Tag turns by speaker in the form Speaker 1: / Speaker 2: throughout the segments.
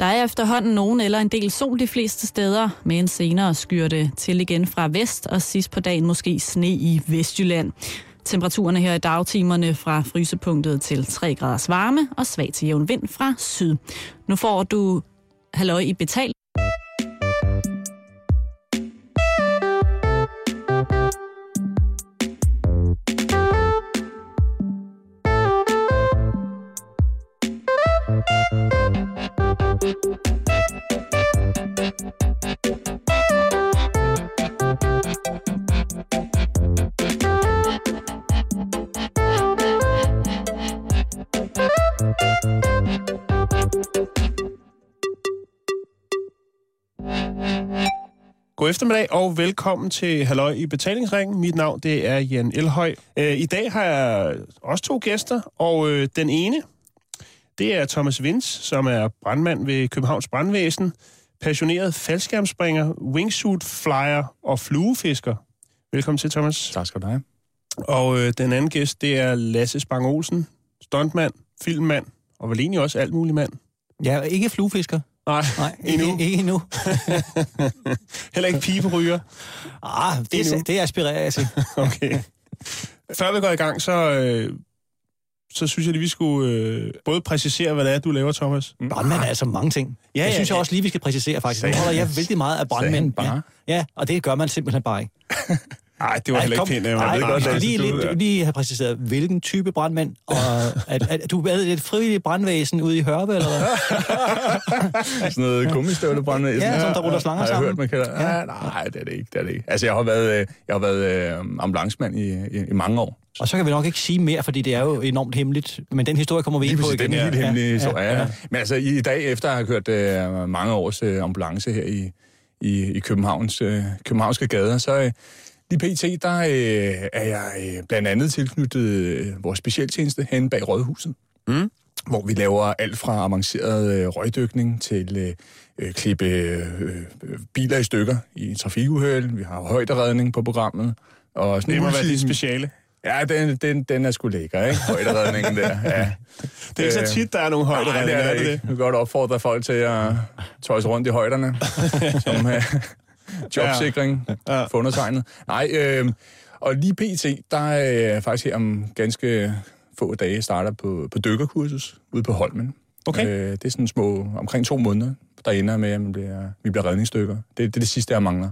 Speaker 1: Der er efterhånden nogen eller en del sol de fleste steder, men senere skyer det til igen fra vest, og sidst på dagen måske sne i Vestjylland. Temperaturerne her i dagtimerne fra frysepunktet til 3 graders varme og svag til jævn vind fra syd. Nu får du halløj i betal.
Speaker 2: Eftermiddag og velkommen til Halløj i betalingsringen. Mit navn det er Jan Elhøj. Øh, I dag har jeg også to gæster, og øh, den ene, det er Thomas Vins, som er brandmand ved Københavns Brandvæsen, passioneret faldskærmspringer, wingsuit flyer og fluefisker. Velkommen til, Thomas.
Speaker 3: Tak skal du have.
Speaker 2: Og øh, den anden gæst, det er Lasse Spang Olsen, stuntmand, filmmand og vel egentlig også alt muligt mand.
Speaker 4: Ja, ikke fluefisker.
Speaker 2: Nej,
Speaker 4: Nej,
Speaker 2: endnu.
Speaker 4: Ikke, ikke endnu.
Speaker 2: Heller ikke piberyger.
Speaker 4: Ah, det,
Speaker 2: Endnu.
Speaker 4: er, det aspirerer jeg til.
Speaker 2: Okay. Før vi går i gang, så, øh, så synes jeg lige, vi skulle øh, både præcisere, hvad det er, du laver, Thomas.
Speaker 4: Brandmænd er altså mange ting.
Speaker 2: Ja,
Speaker 4: Ja, jeg
Speaker 2: ja,
Speaker 4: synes
Speaker 2: ja.
Speaker 4: jeg også lige, vi skal præcisere faktisk. Nu holder jeg vældig meget af brandmænd.
Speaker 3: bare?
Speaker 4: Ja, ja, og det gør man simpelthen bare ikke.
Speaker 2: Nej, det var heller ikke pænt.
Speaker 4: Nej, skal
Speaker 2: nej.
Speaker 4: lige,
Speaker 3: det stod
Speaker 4: lige, have præciseret, hvilken type brandmænd, og at, at du er et frivilligt brandvæsen ude i Hørve, eller hvad?
Speaker 3: Sådan noget gummistøvlebrænde.
Speaker 4: Ja, som der ruller slanger
Speaker 3: har jeg
Speaker 4: sammen.
Speaker 3: hørt, man kalder ja. ja, Nej, det er det ikke. Det er det ikke. Altså, jeg har været, øh, jeg har været øh, ambulancemand i, i, i mange år.
Speaker 4: Og så kan vi nok ikke sige mere, fordi det er jo enormt hemmeligt. Men den historie kommer vi ind
Speaker 3: Lige
Speaker 4: på igen.
Speaker 3: den er helt hemmelig
Speaker 4: ja,
Speaker 3: historie. Ja,
Speaker 4: ja,
Speaker 3: ja. Men altså, i dag, efter at have kørt øh, mange års øh, ambulance her i, i, i Københavns, øh, københavnske gader, så øh, lige pt. der øh, er jeg øh, blandt andet tilknyttet øh, vores specialtjeneste hen bag Rådhuset.
Speaker 2: Mm.
Speaker 3: hvor vi laver alt fra avanceret øh, røgdykning til øh, øh, klippe øh, øh, biler i stykker i trafikuheld. Vi har højderedning på programmet. Og sådan
Speaker 2: Det må være dit speciale.
Speaker 3: Ja, den, den, den er sgu lækker, ikke? Højderedningen der, ja.
Speaker 2: Det er ikke så tit, der er nogle højder,
Speaker 3: Nej, det er det ikke. Jeg vil godt opfordre folk til at tøjse rundt i højderne, som jobsikring
Speaker 2: Ja.
Speaker 3: for undertegnet. Nej, øh, og lige pt, der er jeg faktisk her om ganske få dage starter på, på dykkerkursus ude på Holmen.
Speaker 2: Okay.
Speaker 3: Øh, det er sådan små, omkring to måneder, der ender med, at man bliver, vi bliver redningsdykker. Det, det er det sidste, jeg mangler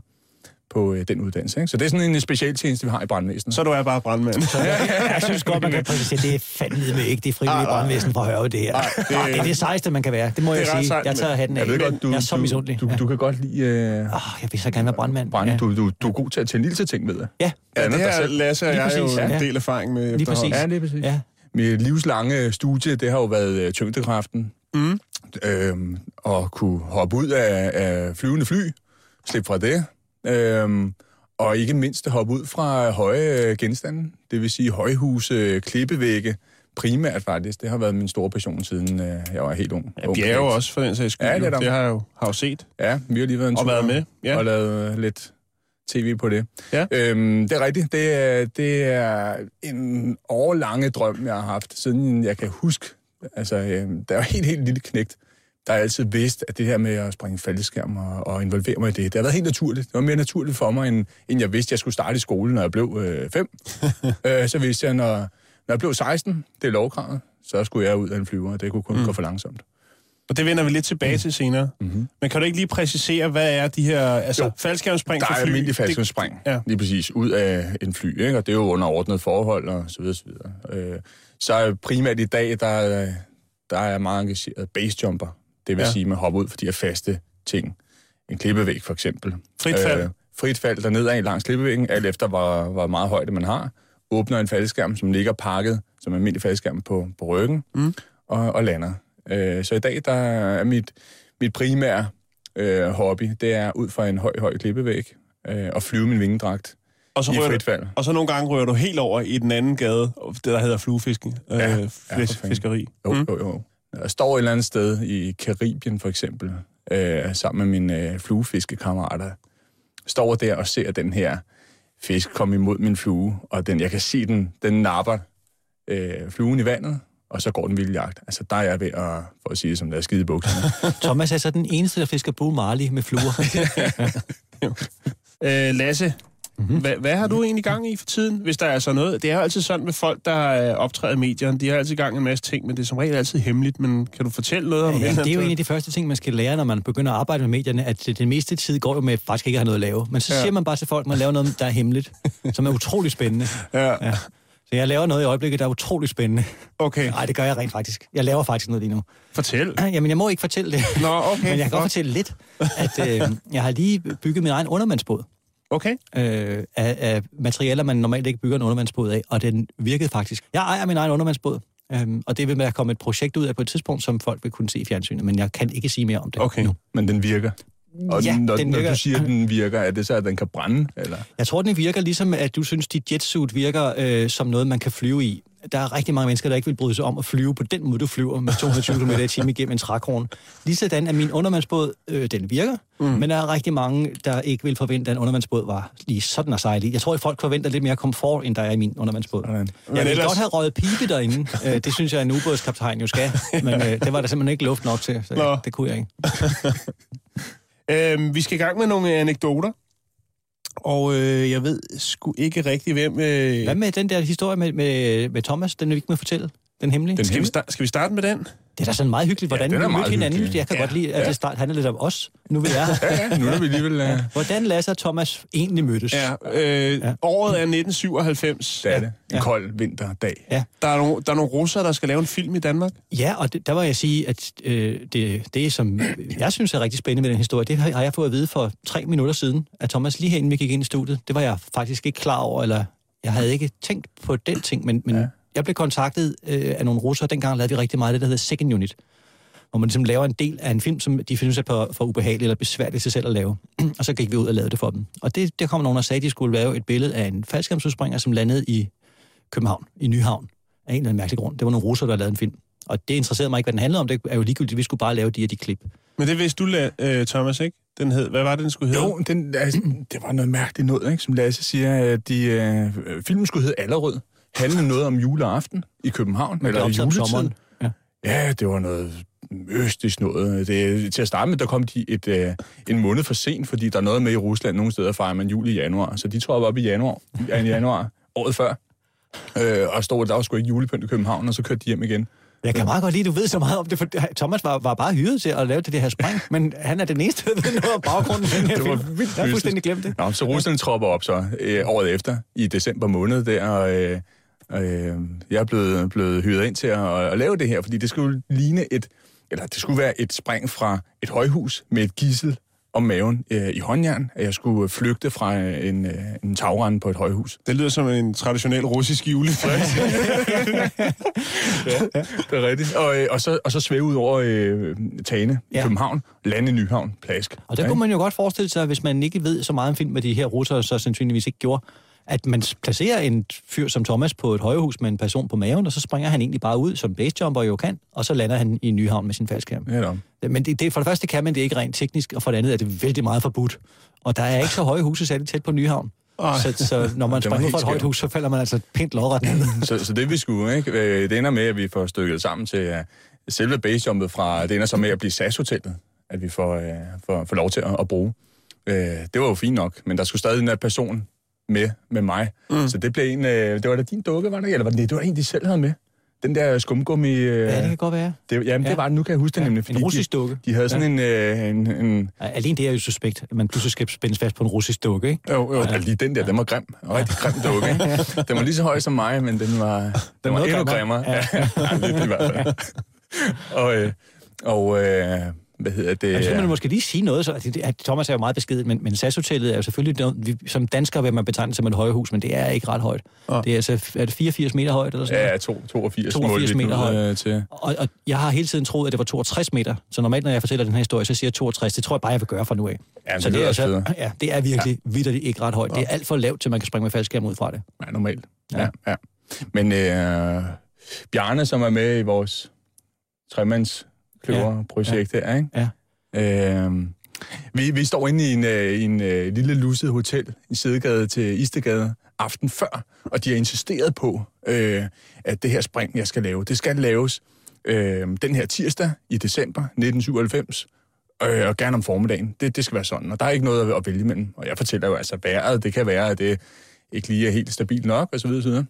Speaker 3: på øh, den uddannelse. Ikke? Så det er sådan en specialtjeneste, vi har i brandvæsenet.
Speaker 2: Så du er bare brandmand.
Speaker 4: Jeg synes godt, man kan præcisere, det er fandme ikke det frivillige brandvæsen fra Hørve, det her.
Speaker 2: det-
Speaker 4: det, er det sejeste, man kan være. Det må
Speaker 2: Det
Speaker 4: jeg
Speaker 2: er
Speaker 4: sige.
Speaker 2: sejt,
Speaker 4: Jeg tager hatten af.
Speaker 3: Jeg ved godt, du,
Speaker 4: jeg er så misundelig.
Speaker 3: du, du, du kan godt lide øh,
Speaker 4: Åh, jeg vil så gerne være brandmand.
Speaker 3: brænde.
Speaker 4: Ja.
Speaker 3: Du, du, du er god til at tænde ild til ting, ved jeg.
Speaker 4: Ja,
Speaker 2: Ja,
Speaker 3: Andet
Speaker 2: det
Speaker 3: selv.
Speaker 2: Lasse og jeg jo
Speaker 4: præcis,
Speaker 2: en
Speaker 4: ja.
Speaker 2: del erfaring med
Speaker 4: Lige præcis.
Speaker 3: Ja, det er præcis.
Speaker 4: ja.
Speaker 3: Mit livslange studie, det har jo været øh, tyngdekraften.
Speaker 2: Mm.
Speaker 3: Øhm, og kunne hoppe ud af, af flyvende fly, slippe fra det. Øhm, og ikke mindst hoppe ud fra høje øh, genstande, det vil sige højhuse, klippevægge, primært faktisk. Det har været min store passion, siden øh, jeg var helt ung.
Speaker 2: Ja, Bjerge også, for den sags skyld.
Speaker 3: Ja, det
Speaker 2: det har jeg jo, har jo set.
Speaker 3: Ja, vi har lige været en
Speaker 2: Og
Speaker 3: tur
Speaker 2: været med, ja.
Speaker 3: og lavet øh, lidt tv på det.
Speaker 2: Ja.
Speaker 3: Øhm, det er rigtigt. Det er, det er en årlange drøm, jeg har haft, siden jeg kan huske. Altså, øhm, der er helt, helt lille knægt, der har altid vidst, at det her med at springe faldeskærm og, og involvere mig i det, det har været helt naturligt. Det var mere naturligt for mig, end, end jeg vidste, at jeg skulle starte i skolen, når jeg blev øh, fem. øh, så vidste jeg, når, når jeg blev 16, det er lovkravet, så skulle jeg ud af en flyver, og det kunne kun mm. gå for langsomt.
Speaker 2: Og det vender vi lidt tilbage til senere.
Speaker 3: Mm-hmm.
Speaker 2: Men kan du ikke lige præcisere, hvad er de her altså, faldskærmspring
Speaker 3: Der
Speaker 2: for
Speaker 3: er
Speaker 2: fly?
Speaker 3: almindelig faldskærmsspring,
Speaker 2: Ja.
Speaker 3: ja. lige præcis, ud af en fly, ikke? og det er jo under ordnet forhold, og så videre, så videre. Øh, så er primært i dag, der, er- der er jeg meget engageret basejumper. Det vil
Speaker 2: Ja.
Speaker 3: ja. sige, at man hopper ud for de her faste ting. En klippevæg for eksempel.
Speaker 2: Frit fald.
Speaker 3: Øh, frit fald dernede af langs klippevæggen, alt efter hvor, hvor meget højde man har. Åbner en faldskærm, som ligger pakket som en almindelig faldskærm på, på ryggen,
Speaker 2: Mm.
Speaker 3: og, og lander. Øh, så i dag, der er mit, mit primære øh, hobby, det er ud fra en høj, høj klippevæg, øh, og flyve min vingedragt
Speaker 2: Og så, rører du, og så nogle gange rører du helt over i den anden gade, det der hedder fluefiskning,
Speaker 3: Ja,
Speaker 2: øh,
Speaker 3: ja, fanden.
Speaker 2: fiskeri.
Speaker 3: Jo,
Speaker 2: mm.
Speaker 3: jo, jo. Jeg står et eller andet sted i Karibien, for eksempel, øh, sammen med mine øh, fluefiskekammerater. Står der og ser den her fisk komme imod min flue, og den, jeg kan se den, den napper øh, fluen i vandet, og så går den vilde jagt. Altså, der er jeg ved at, for at sige det som der er skide bukserne.
Speaker 4: Thomas er så den eneste, der fisker Blue Marley med fluer.
Speaker 2: Øh, Lasse, mm-hmm. hvad, hvad har du egentlig gang i for tiden, hvis der er så noget? Det er jo altid sådan med folk, der øh, optræder i medierne. De har altid gang i en masse ting, men det er som regel altid hemmeligt. Men kan du fortælle noget om
Speaker 4: Ja, det er jo en af de første ting, man skal lære, når man begynder at arbejde med medierne, at det, det meste tid går jo med faktisk ikke at have noget at lave. Men så
Speaker 2: Ja.
Speaker 4: siger man bare til folk, at man laver noget, der er hemmeligt, som er utrolig spændende.
Speaker 2: Ja,
Speaker 4: Ja. Så jeg laver noget i øjeblikket, der er utrolig spændende.
Speaker 2: okay.
Speaker 4: Nej, det gør jeg rent faktisk. Jeg laver faktisk noget lige nu.
Speaker 2: Fortæl.
Speaker 4: Jamen, jeg må ikke fortælle det,
Speaker 2: Nå, okay.
Speaker 4: men jeg kan godt fortælle lidt, at øh, jeg har lige bygget min egen undervandsbåd.
Speaker 2: Okay.
Speaker 4: øh, af, af materialer, man normalt ikke bygger en undervandsbåd af, og den virkede faktisk. Jeg ejer min egen undervandsbåd, øhm, og det vil være komme et projekt ud af på et tidspunkt, som folk vil kunne se i fjernsynet, men jeg kan ikke sige mere om det
Speaker 2: Okay.
Speaker 4: nu.
Speaker 3: Men den virker. Og
Speaker 4: Ja,
Speaker 3: når,
Speaker 4: den
Speaker 3: når
Speaker 4: virker.
Speaker 3: du siger, at den virker, er det så, at den kan brænde? Eller?
Speaker 4: Jeg tror, den virker ligesom, at du synes, dit jetsuit virker øh, som noget, man kan flyve i. Der er rigtig mange mennesker, der ikke vil bryde sig om at flyve på den måde, du flyver med 220 km i timen igennem en trækron. Ligesådan er min undervandsbåd, øh, den virker, mm. men der er rigtig mange, der ikke vil forvente, at en undervandsbåd var lige sådan at sejle i. Jeg tror, at folk forventer lidt mere komfort, end der er i min undervandsbåd.
Speaker 3: Sådan.
Speaker 4: Jeg ville
Speaker 2: ellers-
Speaker 4: godt have røget pibe derinde. Øh, det synes jeg, en ubådskaptajn jo skal. Men øh, det var der simpelthen ikke luft nok til, så
Speaker 2: Nå.
Speaker 4: det kunne jeg ikke.
Speaker 2: Øhm, vi skal i gang med nogle anekdoter. Og øh, jeg ved sgu ikke rigtig, hvem... Øh,
Speaker 4: Hvad med den der historie med, med, med Thomas, den vi ikke må fortælle? Den hemmelige?
Speaker 3: Den
Speaker 2: skal, vi sta- skal vi starte med den?
Speaker 4: Det er da sådan meget hyggeligt, hvordan
Speaker 3: er
Speaker 4: vi mødte hinanden.
Speaker 3: hyggelig.
Speaker 4: Jeg kan
Speaker 2: Ja,
Speaker 4: godt lide, at
Speaker 3: ja.
Speaker 4: det start handler lidt om os. Nu vil jeg.
Speaker 3: Ja, ja, nu er vi alligevel... Uh,
Speaker 4: Hvordan Lasse og Thomas egentlig mødtes.
Speaker 2: Ja, øh,
Speaker 4: Ja.
Speaker 2: Året er 1997.
Speaker 3: det er det. En
Speaker 4: Ja.
Speaker 3: kold vinterdag.
Speaker 4: Ja.
Speaker 2: Der er, nogle, der er nogle russere, der skal lave en film i Danmark.
Speaker 4: Ja, og det, der var jeg sige, at øh, det, det, som jeg synes er rigtig spændende med den historie, det har har jeg fået at vide for tre minutter siden, at Thomas lige herinde vi gik ind i studiet, det var jeg faktisk ikke klar over, eller jeg havde ikke tænkt på den ting, men, men
Speaker 3: Ja.
Speaker 4: Jeg blev kontaktet øh, af nogle russere, dengang lavede vi rigtig meget af det, der hedder Second Unit, hvor man ligesom laver en del af en film, som de synes er for, for ubehageligt eller besværligt til selv at lave. og så gik vi ud og lavede det for dem. Og det, der kom nogen og sagde, at de skulle lave et billede af en faldskærmsudspringer, som landede i København, i Nyhavn, af en eller anden mærkelig grund. Det var nogle russere, der lavede en film. Og det interesserede mig ikke, hvad den handlede om. Det er jo ligegyldigt. Vi skulle bare lave de her de klip.
Speaker 2: Men det vidste du, La- øh, Thomas, ikke? Den hed, hvad var det, den skulle hedde?
Speaker 3: Jo, den, altså, det var noget mærkeligt noget, ikke? som Lasse siger. At de, øh, filmen skulle hedde Allerød. Handlede noget om juleaften i København.
Speaker 4: Men
Speaker 3: eller
Speaker 4: er
Speaker 3: i juletid.
Speaker 4: Ja.
Speaker 3: Ja, det var noget østisk noget. Det, til at starte med, der kom de et, øh, en måned for sent, fordi der er noget med i Rusland. Nogle steder fejrer man jul i januar. Så de troppede op i januar, i januar året før. Øh, og stod, der var sgu ikke julepynt i København, og så kørte de hjem igen.
Speaker 4: Jeg kan meget godt lide, at du ved så meget om det, for Thomas var, var bare hyret til at lave det, det her spring, men han er den eneste, der ved noget om baggrunden den her
Speaker 3: Det var
Speaker 4: film.
Speaker 3: vildt
Speaker 4: Jeg har fuldstændig glemt det.
Speaker 3: Nå, så Rusland tropper op så øh, året efter, i december måned der, og øh, øh, jeg er blevet, blevet hyret ind til at, at lave det her, fordi det skulle ligne et, eller det skulle være et spring fra et højhus med et gissel om maven øh, i håndjern, at jeg skulle flygte fra en, øh, en tagrende på et højhus.
Speaker 2: Det lyder som en traditionel russisk julefest.
Speaker 3: ja, det er rigtigt. Og, øh, og, så, og så svæve ud over øh, Tane, ja.
Speaker 4: Ja.
Speaker 3: København, lande i Nyhavn, plask.
Speaker 4: Og der
Speaker 3: Ja,
Speaker 4: kunne man jo godt forestille sig, hvis man ikke ved så meget om film, hvad de her russere så sandsynligvis ikke gjorde, at man placerer en fyr som Thomas på et højhus med en person på maven, og så springer han egentlig bare ud, som basejumper jo kan, og så lander han i Nyhavn med sin faldskærm.
Speaker 3: Ja, da.
Speaker 4: Men det, det, for det første kan man det ikke rent teknisk, og for det andet er det vældig meget forbudt. Og der er ikke så høje huse særligt tæt på Nyhavn. Så, så når man springer fra et højt hus, så falder man altså pænt lodret ned.
Speaker 3: Så, så det vi skulle, ikke? øh, det ender med, at vi får stykket sammen til uh, selve basejumpet fra, det ender så med at blive SAS-hotellet, at vi får, uh, får, får lov til at, at bruge. Uh, det var jo fint nok, men der skulle stadig en person med, med mig. Mm. Så det blev en, uh, det var da din dukke, var det? Eller var det, det var en, de selv havde med? Den der skumgummi... Uh,
Speaker 4: Ja, det kan godt være.
Speaker 3: det, jamen,
Speaker 4: Ja.
Speaker 3: det var. Nu kan jeg huske det
Speaker 4: Ja,
Speaker 3: nemlig.
Speaker 4: en
Speaker 3: fordi
Speaker 4: russisk
Speaker 3: de,
Speaker 4: dukke.
Speaker 3: De havde sådan ja. en, uh, en, en...
Speaker 4: Alene det er jo suspekt, at man pludselig skal spændes fast på en russisk dukke, ikke?
Speaker 2: jo, jo.
Speaker 3: Ja. Lige den der, den var grim. En rigtig grim dukke. ikke? Den var lige så høj som mig, men den var, den var endnu
Speaker 4: grimmere.
Speaker 3: Ja. ja, lidt i hvert fald. og øh, og øh, hvad hedder det?
Speaker 4: Ja, så kan man måske lige sige noget, så at, Thomas er jo meget beskeden, men, men SAS-hotellet er jo selvfølgelig noget, vi, som danskere vil man betegne som et højhus, men det er ikke ret højt.
Speaker 2: Ah.
Speaker 4: Det er altså er det 84 meter højt eller sådan noget?
Speaker 3: Ja, to, 82,
Speaker 4: 82
Speaker 3: målte vi
Speaker 4: meter
Speaker 3: den ud,
Speaker 4: høj.
Speaker 3: øh, til.
Speaker 4: Og, og jeg har hele tiden troet, at det var 62 meter. Så normalt, når jeg fortæller den her historie, så siger jeg 62. Det tror jeg bare, jeg vil gøre fra nu af.
Speaker 3: Ja,
Speaker 4: så
Speaker 3: det
Speaker 4: det er, altså, ja, det er virkelig ja. vidderligt ikke ret højt. Det er alt for lavt, til man kan springe med faldskærm ud fra det.
Speaker 3: Ja, normalt. Ja,
Speaker 4: Ja.
Speaker 3: ja. Men øh, Bjarne, som er med i vores tremands projekt ja. her, ikke?
Speaker 4: Ja.
Speaker 3: Øh, Vi, vi står inde i en, øh, en øh, lille lusset hotel i Sædegade til Istegade aften før, og de har insisteret på, øh, at det her spring, jeg skal lave, det skal laves øh, den her tirsdag i december 1997, øh, og gerne om formiddagen. Det, det skal være sådan, og der er ikke noget at, vælge imellem. Og jeg fortæller jo altså, vejret, det kan være, at det ikke lige er helt stabilt nok, og så videre, så videre.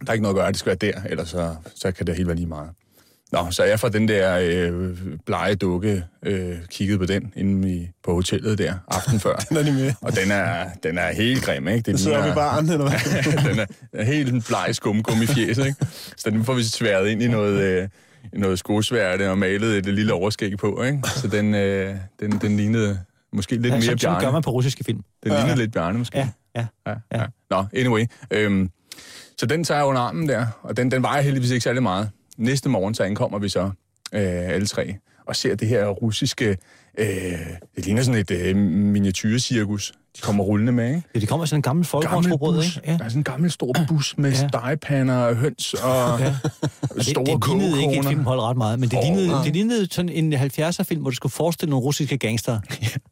Speaker 3: Der er ikke noget at gøre, det skal være der, ellers så, så kan det helt være lige meget. Nå, så jeg fra den der øh, blege dukke øh, kiggede på den inde i, på hotellet der aften før.
Speaker 2: Den er de med.
Speaker 3: Og den er, den er helt grim, ikke?
Speaker 2: Det sidder oppe i baren, eller hvad?
Speaker 3: den er, er helt en bleg skumgummi fjes, ikke? Så den får vi sværet ind i noget, øh, noget skosværte og malet et lille overskæg på, ikke? Så den, øh, den, den lignede måske lidt
Speaker 4: Ja,
Speaker 3: mere
Speaker 4: sådan, sådan
Speaker 3: Bjarne.
Speaker 4: gør man på russiske film.
Speaker 3: Den lignede lidt Bjarne, måske.
Speaker 4: Ja, ja.
Speaker 3: ja, ja. Nå, anyway. Øhm, så den tager jeg under armen der, og den, den vejer heldigvis ikke særlig meget. Næste morgen så ankommer vi så øh, alle tre og ser det her russiske... Øh, det ligner sådan et øh, miniatyrcirkus, de kommer rullende med, ikke?
Speaker 4: Ja, de kommer sådan en gammel folkevognsforbrød, ikke? Ja.
Speaker 3: Der er sådan en gammel stor bus med
Speaker 4: Ja.
Speaker 3: ja. stegepander, høns og
Speaker 4: Ja.
Speaker 3: ja.
Speaker 4: Det,
Speaker 3: store
Speaker 4: det lignede ikke et filmhold ret meget, men det,
Speaker 3: Åh,
Speaker 4: lignede,
Speaker 3: nej.
Speaker 4: det lignede sådan en 70'er-film, hvor du skulle forestille nogle russiske gangster.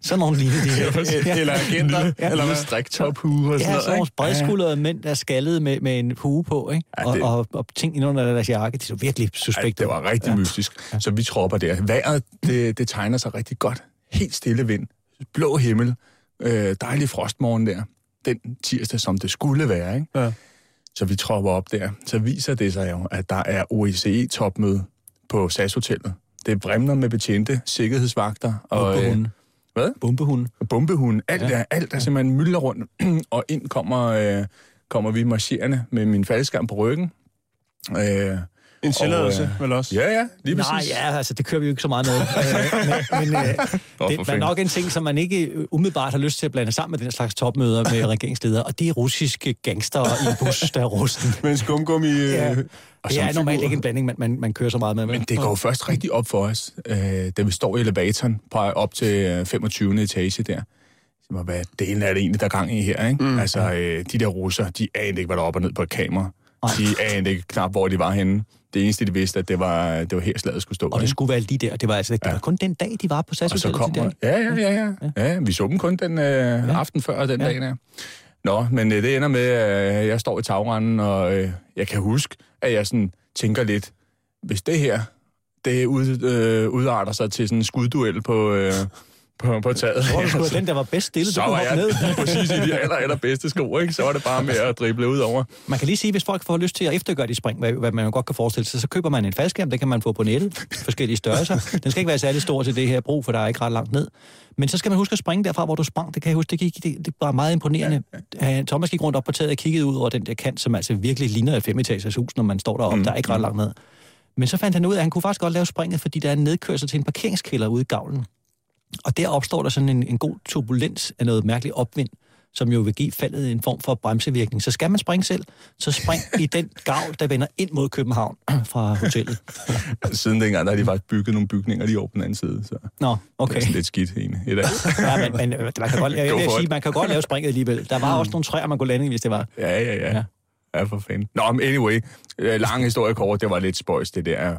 Speaker 4: Sådan nogle lignede de her.
Speaker 2: Eller agenter,
Speaker 3: Ja,
Speaker 2: eller hvad?
Speaker 3: striktophuer og sådan
Speaker 4: Ja,
Speaker 3: noget,
Speaker 4: sådan nogle bredskuldrede mænd, der skaldede med, med en hue på, ikke?
Speaker 3: Ja,
Speaker 4: og,
Speaker 3: det-
Speaker 4: og, og ting ind under deres jakke. De så virkelig
Speaker 3: Ja,
Speaker 4: suspekte.
Speaker 3: det var rigtig ja. mystisk. Så vi tropper der. Vejret, det, det tegner sig rigtig godt. Helt stille vind. Blå himmel. Øh, dejlig frostmorgen der. Den tirsdag, som det skulle være, ikke?
Speaker 2: Ja.
Speaker 3: Så vi tropper op der. Så viser det sig jo, at der er OECE-topmøde på SAS-hotellet. Det vrimler med betjente, sikkerhedsvagter og,
Speaker 4: Og
Speaker 3: øh,
Speaker 4: Bombehunde.
Speaker 3: hvad?
Speaker 4: Bombehunde.
Speaker 3: bombehunde. Alt,
Speaker 4: Ja.
Speaker 3: ja. er, alt er simpelthen mylder rundt. og ind kommer, øh, kommer vi marcherende med min faldskærm på ryggen. Øh,
Speaker 2: En tilladelse,
Speaker 3: Og, øh,
Speaker 2: vel også?
Speaker 3: ja, ja, lige
Speaker 4: Nej,
Speaker 3: præcis.
Speaker 4: ja, altså det kører vi jo ikke så meget med. Øh, men men øh,
Speaker 3: for
Speaker 4: det er nok en ting, som man ikke øh, umiddelbart har lyst til at blande sammen med den slags topmøder med regeringsledere, og det er russiske gangster i en bus, der er rusten.
Speaker 2: Med en skumgummi... Øh,
Speaker 4: Ja.
Speaker 3: Og
Speaker 4: Det er normalt
Speaker 3: figur.
Speaker 4: ikke en blanding, man, man, man kører så meget med.
Speaker 3: Men det går jo først rigtig op for os, øh, da vi står i elevatoren på op til øh, 25. etage der. Hvad delen er det egentlig, der er gang i her, ikke? Mm. Altså, øh, de der russer, de anede ikke, hvad der var op og ned på et kamera.
Speaker 4: Nej.
Speaker 3: De anede ikke knap, hvor de var henne. Det eneste, de vidste, at det var, det var her slaget skulle stå.
Speaker 4: Og det
Speaker 3: ikke?
Speaker 4: skulle være lige der. Det var altså det var
Speaker 3: Ja.
Speaker 4: kun den dag, de var på
Speaker 3: og så
Speaker 4: SAS
Speaker 3: kommer... Ja, ja, ja, ja, ja. Vi så dem kun den øh,
Speaker 4: Ja.
Speaker 3: aften før den
Speaker 4: Ja.
Speaker 3: dag der. Nå, men øh, det ender med, at jeg står i tagrenden, og øh, jeg kan huske, at jeg sådan tænker lidt, hvis det her, det ud, øh, udarter sig til sådan en skudduel på, øh, på, på taget.
Speaker 4: Så var det sgu den, der var bedst stillet,
Speaker 3: så
Speaker 4: du
Speaker 3: var jeg
Speaker 4: ned.
Speaker 3: præcis i de aller, aller bedste sko, ikke? Så var det bare med at drible ud over.
Speaker 4: Man kan lige sige, hvis folk får lyst til at eftergøre de spring, hvad, hvad man godt kan forestille sig, så køber man en faldskærm, det kan man få på nettet, forskellige størrelser. Den skal ikke være særlig stor til det her brug, for der er ikke ret langt ned. Men så skal man huske at springe derfra, hvor du sprang. Det kan jeg huske, det, gik, det, det var meget imponerende. Ja. Thomas gik rundt op på taget og kiggede ud over den der kant, som altså virkelig ligner et femetagers hus, når man står deroppe. Mm. Der er ikke ret langt ned. Men så fandt han ud af, at han kunne faktisk godt lave springet, fordi der er en nedkørsel til en parkeringskælder ude i gavlen. Og der opstår der sådan en, en god turbulens af noget mærkeligt opvind, som jo vil give faldet en form for bremsevirkning. Så skal man springe selv, så spring i den gavl, der vender ind mod København fra hotellet.
Speaker 3: Siden dengang, der har de faktisk bygget nogle bygninger lige over på den anden side, så
Speaker 4: Nå,
Speaker 3: det
Speaker 4: okay.
Speaker 3: er sådan lidt skidt egentlig. I dag.
Speaker 4: Ja, men, men øh, man, kan godt, jeg, jeg
Speaker 3: for
Speaker 4: sige, man kan godt lave springet alligevel. Der var også nogle træer, man kunne lande hvis det var.
Speaker 3: Ja, ja, ja.
Speaker 4: Ja.
Speaker 3: Ja. For fanden. Nå, men anyway, øh, lang historie kort, det var lidt spøjs, det der.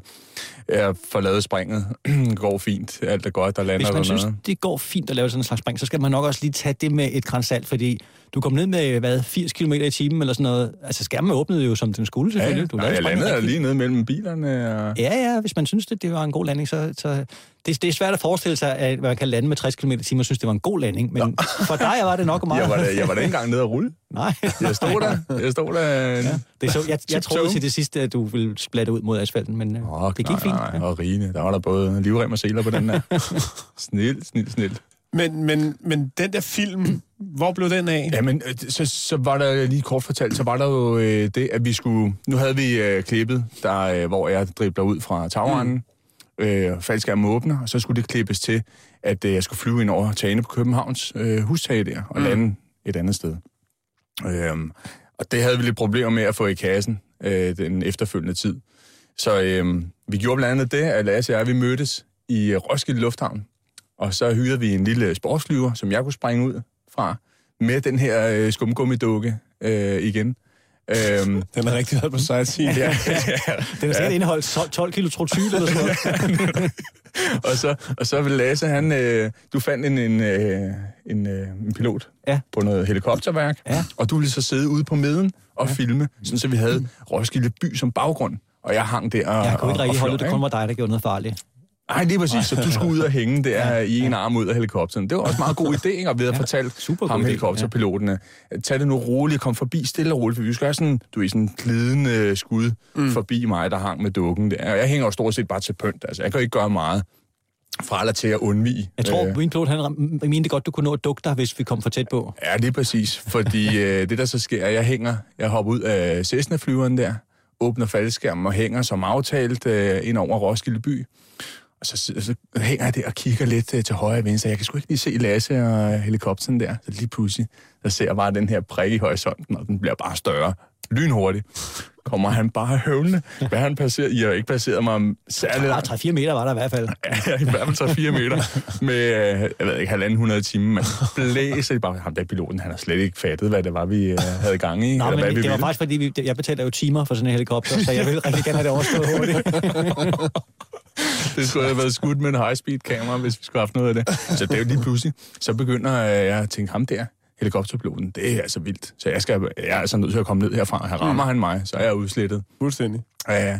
Speaker 3: Jeg får lavet springet, går fint, alt er godt, der lander
Speaker 4: Hvis man synes,
Speaker 3: noget.
Speaker 4: det går fint at lave sådan en slags spring, så skal man nok også lige tage det med et kransalt, fordi du kom ned med, hvad, 80 km i timen eller sådan noget. Altså, skærmen åbnede jo, som den skulle, selvfølgelig.
Speaker 3: ja.
Speaker 4: Du
Speaker 3: Nej, jeg landede lige nede mellem bilerne. Og...
Speaker 4: Ja, ja, hvis man synes, det, det var en god landing, så... så det, det er svært at forestille sig, at man kan lande med 60 km i timen og synes, det var en god landing, men for dig var det nok meget...
Speaker 3: Jeg var, da, jeg var da ikke engang nede og rulle.
Speaker 4: Nej.
Speaker 3: Jeg stod der. Jeg stod der.
Speaker 4: Ja. Det er så, jeg, jeg
Speaker 3: Tip-toe.
Speaker 4: troede til det sidste, at du ville splatte ud mod asfalten, men øh,
Speaker 3: Åh,
Speaker 4: det gik
Speaker 3: nej,
Speaker 4: fint.
Speaker 3: Nej, og Rine, der var der både livrem og seler på den der. snil, snil, snil.
Speaker 2: Men, men, men den der film, hvor blev den af?
Speaker 3: Jamen, øh, så, så var der lige kort fortalt, så var der jo øh, det, at vi skulle... Nu havde vi øh, klippet, der, øh, hvor jeg dribler ud fra tagrenden. Mm. Øh, faldskærmen åbner, og så skulle det klippes til, at øh, jeg skulle flyve ind over tagene på Københavns øh, hustage der, og mm. lande et andet sted. Øhm, og det havde vi lidt problemer med at få i kassen øh, den efterfølgende tid. Så øh, vi gjorde blandt andet det, at Lasse og jeg, vi mødtes i Roskilde Lufthavn, og så hyrede vi en lille sportsflyver, som jeg kunne springe ud fra, med den her øh, skumgummidukke øh, igen. Øhm,
Speaker 2: Den har rigtig været på sightseeing.
Speaker 3: ja, ja,
Speaker 4: Den har sikkert indeholdt 12, 12 kilo trotyl eller sådan noget.
Speaker 3: og så, og så vil Lasse, han, øh, du fandt en, en, øh, en, øh, en pilot
Speaker 4: Ja.
Speaker 3: på noget helikopterværk,
Speaker 4: Ja.
Speaker 3: og du ville så sidde ude på midden og ja. filme, sådan så vi havde Roskilde by som baggrund. Og jeg hang der og
Speaker 4: Jeg kunne ikke rigtig holde, det kun var dig, der gjorde noget farligt.
Speaker 3: Nej, lige præcis. Så du skulle ud og hænge der i en arm ud af helikopteren. Det var også en meget god idé, ikke? Og vi havde fortalt
Speaker 4: super
Speaker 3: ham, at tag det nu roligt, kom forbi stille og roligt, for vi skal have sådan, du er sådan en glidende skud mm. forbi mig, der hang med dukken der. Og jeg hænger jo stort set bare til pynt, altså jeg kan ikke gøre meget fra eller til at undvige.
Speaker 4: Jeg tror,
Speaker 3: Øh,
Speaker 4: min pilot, han mente godt, du kunne nå at dukke dig, hvis vi kom for tæt på.
Speaker 3: Ja, det er præcis. Fordi øh, det, der så sker, er, jeg hænger, jeg hopper ud af Cessna-flyveren der, åbner faldskærmen og hænger som aftalt øh, ind over Roskilde by. Og så, så, så hænger jeg der og kigger lidt øh, til højre og venstre. Jeg kan sgu ikke lige se Lasse og øh, helikopteren der. Så lige pludselig, der ser jeg bare den her prik i horisonten, og den bliver bare større. Lynhurtigt. Kommer han bare høvlende. Hvad han passeret? I har ikke passeret mig særlig langt.
Speaker 4: 3-4 meter var der i hvert fald.
Speaker 3: Ja, i hvert fald 3-4 meter med, øh, jeg ved ikke, halvanden hundrede timer. Man blæser bare, ham der piloten, han har slet ikke fattet, hvad det var, vi øh, havde gang i.
Speaker 4: Nej,
Speaker 3: eller
Speaker 4: men
Speaker 3: hvad vi
Speaker 4: det var
Speaker 3: ville.
Speaker 4: faktisk, fordi vi, jeg betaler jo timer for sådan en helikopter, så jeg vil rigtig gerne have det overstået hurtigt.
Speaker 3: Det skulle have været skudt med en high-speed kamera, hvis vi skulle have haft noget af det. Så det er jo lige pludselig, så begynder øh, jeg at tænke, ham der, helikopterpiloten, det er altså vildt. Så jeg, skal, jeg er altså nødt til at komme ned herfra. Her rammer han mig, så er jeg udslettet.
Speaker 2: Fuldstændig.
Speaker 3: Ja,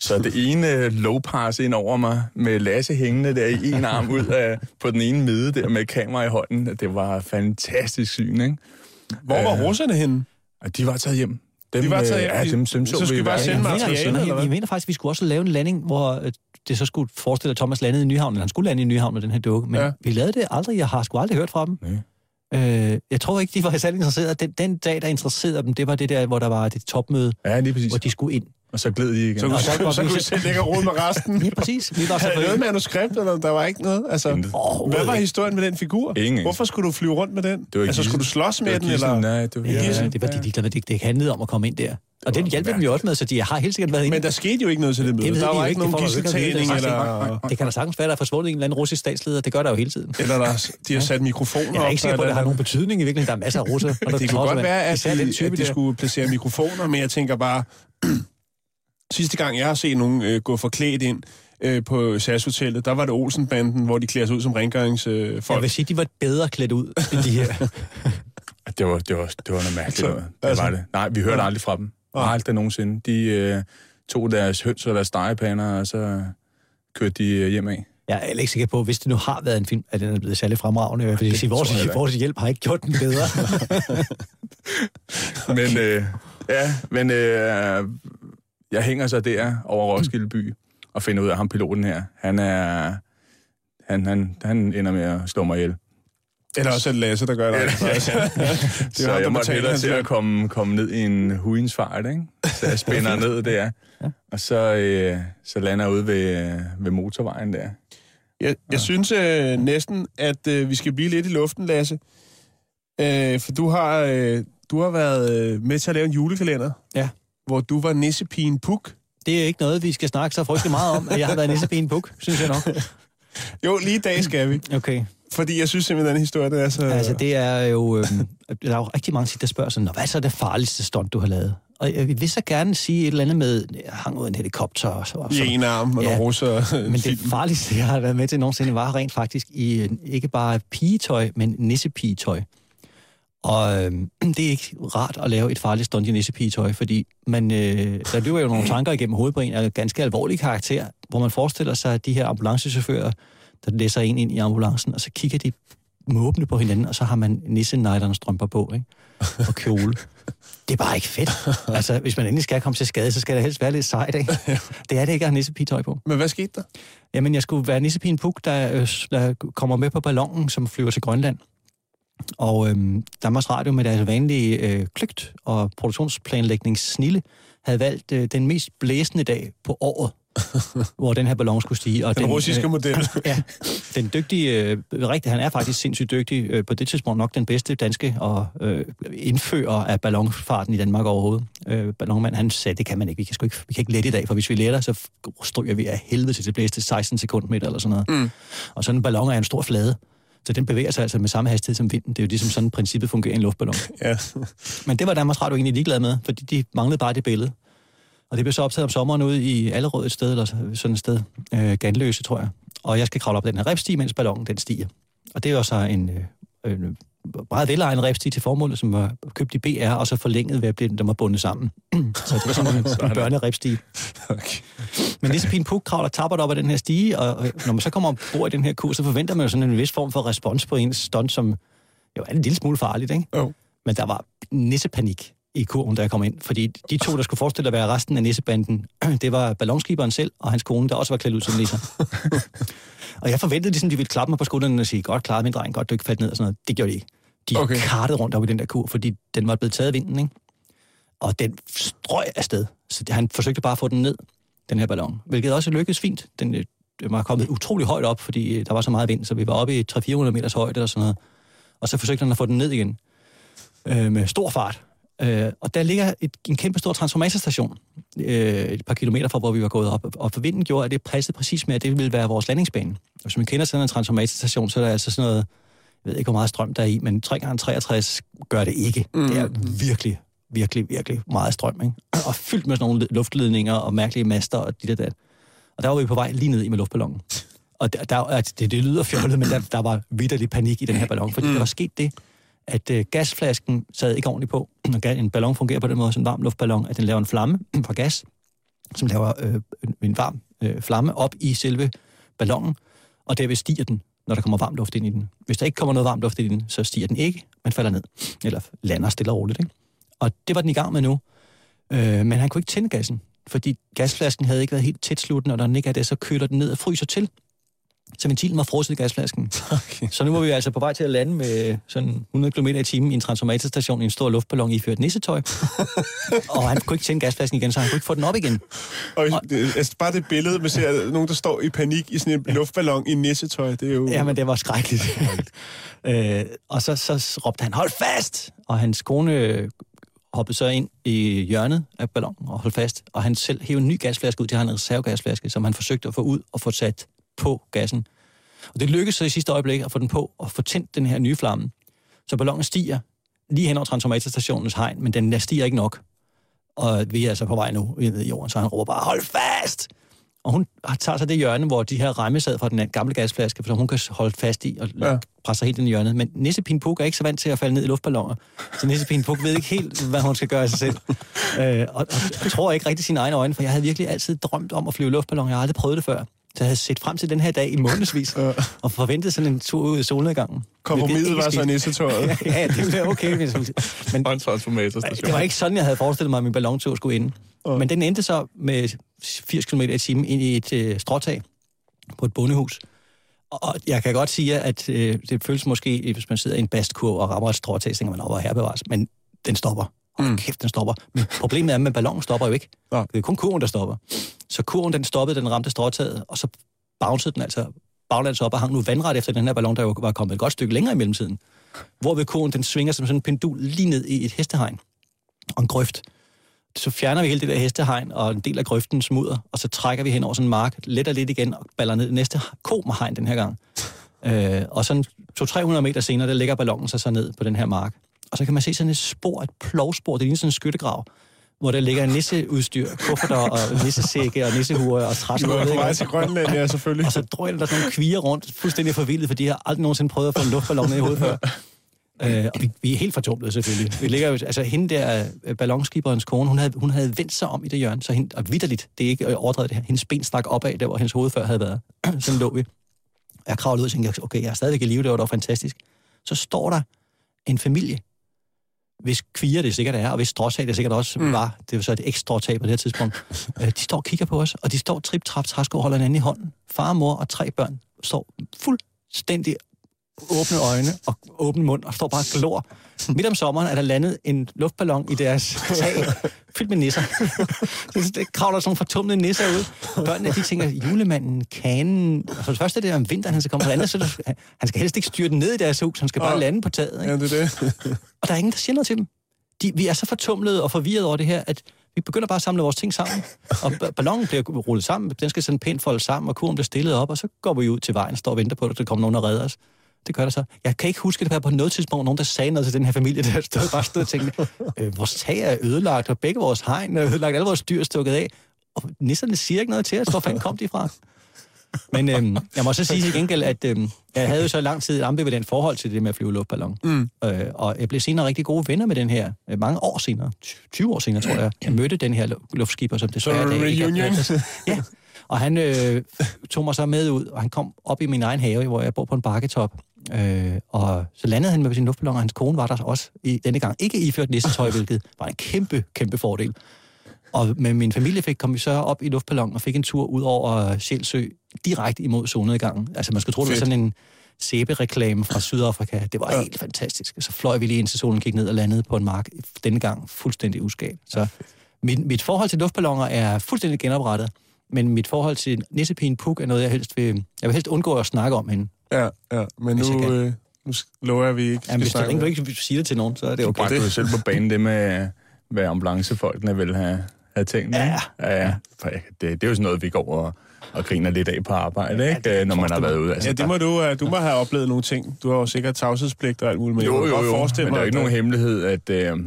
Speaker 3: så det ene low pass ind over mig, med Lasse hængende der i en arm ud af, på den ene mide der med kamera i hånden, det var fantastisk syn, ikke?
Speaker 2: Hvor var
Speaker 3: Øh,
Speaker 2: russerne henne?
Speaker 3: De var taget hjem. Dem,
Speaker 2: De var taget
Speaker 3: øh,
Speaker 2: hjem?
Speaker 3: Ja,
Speaker 2: De-
Speaker 3: dem, dem
Speaker 2: så
Speaker 3: så,
Speaker 2: skal
Speaker 3: vi
Speaker 2: vi bare sende
Speaker 4: Jeg
Speaker 2: mig-
Speaker 4: mener,
Speaker 2: materiale,
Speaker 4: jeg,
Speaker 2: eller
Speaker 4: jeg,
Speaker 2: hvad?
Speaker 4: jeg mener faktisk, at vi skulle også lave en landing, hvor øh, det så skulle forestille, at Thomas landede i Nyhavn, eller han skulle lande i Nyhavn med den her dukke, men
Speaker 2: ja.
Speaker 4: vi lavede det aldrig. Jeg har sgu aldrig hørt fra dem.
Speaker 3: Nej.
Speaker 4: Øh, jeg tror ikke, de var særlig interesserede. Den, den dag, der interesserede dem, det var det der, hvor der var det topmøde,
Speaker 3: Ja, lige præcis.
Speaker 4: hvor de skulle ind.
Speaker 3: Og så gled de igen.
Speaker 2: Så kunne,
Speaker 4: Og så
Speaker 2: så, så kunne vi
Speaker 4: så-
Speaker 2: selv ligge og rode med resten.
Speaker 4: Ja, præcis. Vi var så
Speaker 2: Havde I noget manuskript, eller der var ikke noget? Altså,
Speaker 3: Intet.
Speaker 2: hvad var historien med den figur?
Speaker 3: Ingen.
Speaker 2: Hvorfor skulle du flyve rundt med den?
Speaker 3: Det var
Speaker 2: altså, skulle du slås med den? Eller?
Speaker 3: Nej, det var
Speaker 4: Ja,
Speaker 3: gidsel.
Speaker 4: det var de ligeglade med. Det, det handlede om at komme ind der. Og det hjalp dem jo også med, så de har helt sikkert været inde.
Speaker 2: Men der skete jo ikke noget til det møde.
Speaker 4: Det
Speaker 2: der var
Speaker 4: jo
Speaker 2: ikke nogen
Speaker 4: er
Speaker 2: eller,
Speaker 4: Det kan da sagtens være, der er forsvundet en eller anden russisk statsleder. Det gør der jo hele tiden.
Speaker 2: eller der, de har sat mikrofoner
Speaker 4: Jeg er ikke sikker på, at det har nogen betydning i virkeligheden. Der er masser af russer.
Speaker 2: Det kunne godt være, at
Speaker 4: den
Speaker 2: de, skulle placere mikrofoner, men jeg tænker bare, sidste gang jeg har set nogen øh, gå forklædt ind øh, på SAS Hotellet, der var det Olsenbanden, hvor de klæder sig ud som rengøringsfolk. Øh, folk.
Speaker 4: Jeg vil sige, at de var bedre klædt ud end de her.
Speaker 3: Det var, det var, det var noget mærkeligt
Speaker 2: Altså.
Speaker 3: Det
Speaker 2: altså.
Speaker 3: var det. Nej, vi hørte
Speaker 2: Ja.
Speaker 3: aldrig fra dem.
Speaker 2: Nej.
Speaker 3: Aldrig nogensinde. De øh, tog deres høns og deres stegepander, og så kørte de øh, hjem af.
Speaker 4: Jeg er heller ikke sikker på, hvis det nu har været en film, at den er blevet særlig fremragende. Fordi
Speaker 3: det
Speaker 4: vores,
Speaker 3: jeg
Speaker 4: vores hjælp har ikke gjort den bedre.
Speaker 3: Men, øh, ja, men øh, jeg hænger så der over Roskilde by og finder ud af ham piloten her. Han er... Han, han, han ender med at slå mig ihjel.
Speaker 2: Eller også er det Lasse, der gør det. Altså. det
Speaker 3: Så jeg måtte hellere til at komme, komme ned i en huins fart, ikke? Så jeg spænder ned der. Og så, øh, så lander jeg ude ved, ved motorvejen der.
Speaker 2: Jeg, jeg synes øh, næsten, at øh, vi skal blive lidt i luften, Lasse. Øh, for du har, øh, du har været øh, med til at lave en julekalender,
Speaker 4: Ja.
Speaker 2: Hvor du var nissepigen Puk.
Speaker 4: Det er ikke noget, vi skal snakke så frygtelig meget om, at jeg har været nisse en buk, synes jeg nok.
Speaker 2: Jo, lige i dag skal vi.
Speaker 4: Okay.
Speaker 2: Fordi jeg synes simpelthen, den historie, det er så...
Speaker 4: Altså, det er jo... Øhm, der er jo rigtig mange, der spørger sådan, "Nå, hvad er så det farligste stunt, du har lavet? Og jeg vil så gerne sige et eller andet med, jeg hang ud af en helikopter og så. og så.
Speaker 2: I en arm og
Speaker 4: Ja.
Speaker 2: russer.
Speaker 4: Men det farligste, jeg har været med til nogensinde, var rent faktisk i øh, ikke bare pigetøj, men nissepigetøj. Og øh, det er ikke rart at lave et farligt stunt i nissepigetøj, fordi man, øh, der løber jo nogle tanker igennem hovedet på en af ganske alvorlig karakter, hvor man forestiller sig, at de her ambulancechauffører, der læser en ind i ambulancen, og så kigger de måbende på hinanden, og så har man nissenejdernes strømper på, ikke? Og kjole. Det er bare ikke fedt. Altså, hvis man endelig skal komme til skade, så skal det helst være lidt sejt, ikke? Det er det ikke at have nissepigetøj på.
Speaker 2: Men hvad skete der?
Speaker 4: Jamen, jeg skulle være nissepigen Puk, der, øh, der kommer med på ballonen, som flyver til Grønland. Og øhm, Danmarks Radio med deres vanlige øh, klygt og produktionsplanlægningssnille havde valgt øh, den mest blæsende dag på året, hvor den her ballon skulle stige. Og
Speaker 2: Den russiske
Speaker 4: øh,
Speaker 2: model.
Speaker 4: ja, den dygtige, øh, rigtig, han er faktisk sindssygt dygtig, øh, på det tidspunkt nok den bedste danske og øh, indfører af ballonfarten i Danmark overhovedet. Øh, ballonmand, han sagde, det kan man ikke, vi kan, sgu ikke, vi kan ikke lette i dag, for hvis vi letter, så stryger vi af helvede til det blæste 16 sekundmeter eller sådan noget. Mm. Og sådan en ballon er en stor flade. Så den bevæger sig altså med samme hastighed som vinden. Det er jo ligesom sådan, princippet fungerer i en luftballon.
Speaker 2: Ja.
Speaker 4: Men det var Danmarks Radio egentlig ligeglad med, fordi de manglede bare det billede. Og det blev så optaget om sommeren ude i Allerød et sted, eller sådan et sted, øh, Ganløse, tror jeg. Og jeg skal kravle op den her repstige, mens ballonen den stiger. Og det var så en øh, øh, meget velegnet repstige til formålet, som var købt i BR, og så forlænget ved at blive, den var bundet sammen. så det var sådan en, en.
Speaker 2: Okay.
Speaker 4: Men Nisse Pien Puk kravler tappert op ad den her stige, og og når man så kommer ombord i den her kurs, så forventer man jo sådan en vis form for respons på ens stunt, som jo er en lille smule farligt, ikke?
Speaker 2: Jo.
Speaker 4: Men der var nissepanik i kurven, da jeg kom ind. Fordi de to, der skulle forestille at være resten af nissebanden, det var ballonskiberen selv og hans kone, der også var klædt ud som nisser. og jeg forventede ligesom, de ville klappe mig på skulderen og sige, godt klaret, min dreng, godt, du ikke faldt ned og sådan noget. Det gjorde de ikke. De
Speaker 2: Okay.
Speaker 4: kartede rundt op i den der kur, fordi den var blevet taget af vinden, ikke? Og den strøg afsted. Så han forsøgte bare at få den ned, den her ballon. Hvilket også lykkedes fint. Den, øh, var kommet utrolig højt op, fordi øh, der var så meget vind, så vi var oppe i 300-400 meters højde og sådan noget. Og så forsøgte han at få den ned igen øh, med stor fart. Øh, og der ligger et, en kæmpe stor transformatorstation øh, et par kilometer fra, hvor vi var gået op. Og for vinden gjorde, at det passede præcis med, at det ville være vores landingsbane. Og hvis man kender sådan en transformatorstation, så er der altså sådan noget, jeg ved ikke, hvor meget strøm der er i, men 3x63 gør det ikke. Mm. Det er virkelig, virkelig, virkelig meget strøm. Ikke? Og fyldt med sådan nogle luftledninger og mærkelige master og dit og dat. Og der var vi på vej lige ned i med luftballonen. Og der, der, det, det lyder fjollet, men der, der var vidderlig panik i den her ballon, fordi mm. der var sket det, at øh, gasflasken sad ikke ordentligt på. Når en ballon fungerer på den måde, som en varm luftballon, at den laver en flamme fra gas, som laver øh, en- varm øh, flamme op i selve ballonen, og derved stiger den, når der kommer varm luft ind i den. Hvis der ikke kommer noget varm luft ind i den, så stiger den ikke, men falder ned. Eller lander stille og roligt. Ikke? Og det var den i gang med nu. Øh, men han kunne ikke tænde gassen, fordi gasflasken havde ikke været helt tæt slutten, og når den ikke er det, så køler den ned og fryser til. Så ventilen var frosset i gasflasken.
Speaker 2: Okay.
Speaker 4: Så nu var vi altså på vej til at lande med sådan 100 km i timen i en transformatorstation i en stor luftballon iført nissetøj. og han kunne ikke tænde gasflasken igen, så han kunne ikke få den op igen.
Speaker 2: Og, det, altså, bare det billede, man ser nogen, der står i panik i sådan en luftballon i nissetøj, det er jo...
Speaker 4: Jamen, det var skrækkeligt. øh, og så, så råbte han, hold fast! Og hans kone øh, hoppede så ind i hjørnet af ballonen og holdt fast. Og han selv hævde en ny gasflaske ud til, han en reservegasflaske, som han forsøgte at få ud og få sat på gassen. Og det lykkedes så i sidste øjeblik at få den på og få tændt den her nye flamme. Så ballonen stiger lige hen over transformatorstationens hegn, men den stiger ikke nok. Og vi er altså på vej nu i jorden, så han råber bare, hold fast! Og hun tager så det hjørne, hvor de her remme sad fra den gamle gasflaske, for hun kan holde fast i og
Speaker 2: Ja.
Speaker 4: ja. presse helt ind i hjørnet. Men Nissepin Puk er ikke så vant til at falde ned i luftballoner. Så Nissepin Puk ved ikke helt, hvad hun skal gøre af sig selv. øh, og, og, og tror ikke rigtig sine egne øjne, for jeg havde virkelig altid drømt om at flyve luftballon. Jeg har aldrig prøvet det før. Jeg havde set frem til den her dag i månedsvis, og forventet sådan en tur ud i solnedgangen.
Speaker 2: Kompromiset var så nissetøjet.
Speaker 4: ja, det ville være okay. Hvis, men det var ikke sådan, jeg havde forestillet mig, at min ballontur skulle ende. Men den endte så med 80 km i timen ind i et øh, stråtag på et bondehus. Og jeg kan godt sige, at øh, det føles måske, hvis man sidder i en bastkurv og rammer et stråtag, så tænker man, over her bevares. Men den stopper. Hold kæft, den stopper. Men problemet er, at ballonen stopper jo ikke.
Speaker 2: Nå.
Speaker 4: Det er kun kurven, der stopper. Så kurven, den stoppede, den ramte stråtaget, og så bouncede den altså baglands op og hang nu vandret efter den her ballon, der jo var kommet et godt stykke længere i mellemtiden. Hvorved kurven, den svinger som sådan en pendul lige ned i et hestehegn og en grøft. Så fjerner vi hele det der hestehegn og en del af grøften smudder, og så trækker vi hen over sådan en mark, letter lidt igen og baller ned næste komahegn den her gang. Øh, og sådan 200-300 meter senere, der ligger ballonen så, så ned på den her mark. Og så kan man se sådan et spor, et plovspor, det ligner sådan en skyttegrav, hvor der ligger nisseudstyr, kufferter og nissesække og nissehuer og
Speaker 2: Du
Speaker 4: træsko.
Speaker 2: var på vej til Grønland, ja, selvfølgelig.
Speaker 4: Og så drøner der sådan nogle kvier rundt, fuldstændig forvildet, for de har aldrig nogensinde prøvet at få en luftballon ned i hovedet før. Øh, og vi, vi er helt fortumlede selvfølgelig. Vi ligger jo, altså hende der, øh, ballonskiberens kone, hun havde, hun havde vendt sig om i det hjørne, så hende, og vidderligt, det er ikke overdrevet det her, hendes ben stak opad, der hvor hendes hoved før havde været. Sådan lå vi. Jeg kravlede ud og tænkte, okay, jeg er stadigvæk i live, det var dog fantastisk. Så står der en familie, hvis kvier det sikkert er, og hvis stråtag det sikkert også mm. var, det var så et ekstra stråtag på det her tidspunkt, øh, de står og kigger på os, og de står trip, trap, træsko holder hinanden i hånden. Far, mor og tre børn står fuldstændig åbne øjne og åben mund og står bare og glor. Midt om sommeren er der landet en luftballon i deres tag, fyldt med nisser. Det- det kravler sådan nogle fortumlede nisser ud. Børnene, de tænker, julemanden, kanen... Og for det første er det om vinteren, han skal komme. For det andet, så er det, han skal helst ikke styre den ned i deres hus, han skal bare
Speaker 2: Åh.
Speaker 4: lande på taget. Ikke?
Speaker 2: Ja, det er det.
Speaker 4: Og der er ingen, der siger noget til dem. De, vi er så fortumlede og forvirret over det her, at vi begynder bare at samle vores ting sammen. Og ba- ballonen bliver rullet sammen, den skal sådan pænt folde sammen, og kurven bliver stillet op, og så går vi ud til vejen, står og venter på, at der kommer nogen og redder os. Det gør der så. Jeg kan ikke huske, at der var på noget tidspunkt nogen, der sagde noget til den her familie, der stod bare stod og tænkte, øh, vores tag er ødelagt, og begge vores hegn er ødelagt, alle vores dyr er stukket af. Og nisserne siger ikke noget til os. Hvor fanden kom de fra? Men øhm, jeg må så sige til gengæld, at øhm, jeg havde jo så lang tid et ambivalent forhold til det med at flyve luftballon. Mm. Øh, og jeg blev senere rigtig gode venner med den her, øh, mange år senere, 20 år senere tror jeg, jeg mødte den her lu- luftskipper, som desværre...
Speaker 2: Så
Speaker 4: er
Speaker 2: reunion?
Speaker 4: Ja, og han øh, tog mig så med ud, og han kom op i min egen have, hvor jeg bor på en bakketop. Øh, og så landede han med sin luftballon, og hans kone var der også i denne gang. Ikke iført nissetøj, hvilket var en kæmpe, kæmpe fordel. Og med min familie fik, kom vi så op i luftballonen og fik en tur ud over Sjælsø, direkte imod solnedgangen. Altså man skulle tro, det var
Speaker 2: Fedt.
Speaker 4: sådan en sæbereklame fra Sydafrika. Det var helt fantastisk. Så fløj vi lige ind til solen, gik ned og landede på en mark. Denne gang fuldstændig uskadt. Så mit, mit forhold til luftballoner er fuldstændig genoprettet. Men mit forhold til Nissepien Puk er noget, jeg helst vil, jeg vil helst undgå at snakke om hende.
Speaker 2: Ja, ja. Men
Speaker 4: Hvis
Speaker 2: nu, øh, nu lover jeg, at vi ikke skal
Speaker 4: hvis du
Speaker 2: snakke
Speaker 4: du ikke siger det til nogen, så er det
Speaker 3: Du
Speaker 4: okay.
Speaker 3: bragte jo selv på banen det med, hvad ambulancefolkene ville have, have tænkt.
Speaker 4: Ja.
Speaker 3: ikke? ja, ja. For jeg- Det, det er jo sådan noget, vi går og, og griner lidt af på arbejde, ikke? Ja, når man har været ude. Altså,
Speaker 2: Ja, det må du, øh, du må have oplevet nogle ting. Du har jo sikkert tavshedspligt og alt muligt, men
Speaker 3: jo,
Speaker 2: jeg kan
Speaker 3: jo,
Speaker 2: godt
Speaker 3: jo,
Speaker 2: forestille
Speaker 3: men der er jo ikke nogen hemmelighed, at, øh,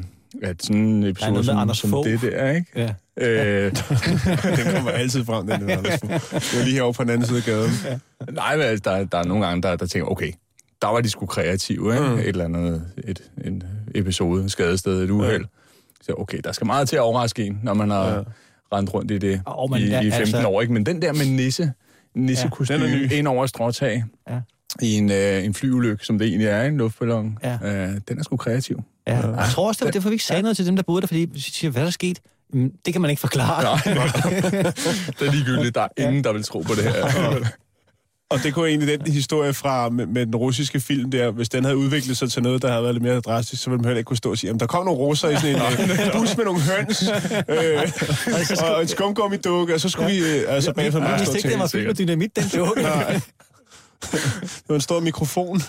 Speaker 3: at sådan en episode
Speaker 4: noget med
Speaker 3: som,
Speaker 4: Anders
Speaker 3: som
Speaker 4: Fogh.
Speaker 3: det der, ikke?
Speaker 4: Ja.
Speaker 3: Øh,
Speaker 2: den kommer altid frem, den der. Anders. Det er lige herovre på den anden side af gaden.
Speaker 3: nej, men altså, der, der er nogle gange, der, der tænker, okay, der var de sgu kreative, ikke? Mm. Et eller andet, et, en episode, skadested, et uheld. Så okay, der skal meget til at overraske en, når man har ja. rendt rundt i det
Speaker 4: Åh, men
Speaker 3: i,
Speaker 4: der-
Speaker 3: i 15
Speaker 4: altså-
Speaker 3: år, ikke? Men den der med nisse, nissekostyme
Speaker 2: er ny.
Speaker 3: ja, ind over stråtag
Speaker 4: Ja.
Speaker 3: i en, øh, en flyulykke, som det egentlig er, en luftballon,
Speaker 4: Ja.
Speaker 3: øh, den er sgu kreativ.
Speaker 4: Ja, jeg tror også, det var derfor, vi ikke sagde noget til dem, der boede der, fordi vi siger, hvad er der sket? "Mm, Det kan man ikke forklare.
Speaker 3: Nej, det er ligegyldigt. Der er ingen, der vil tro på det her.
Speaker 2: Og det kunne egentlig den historie fra med, med den russiske film der, hvis den havde udviklet sig til noget, der havde været lidt mere drastisk, så ville man heller ikke kunne stå og sige, at der kom nogle russer i sådan en øh, bus med nogle høns, øh, og en skumgummi dukke, og så skulle vi øh, altså bagefter
Speaker 4: Jeg vidste ikke, det var fyldt med dynamit, den.
Speaker 2: Nej. Det var en stor mikrofon.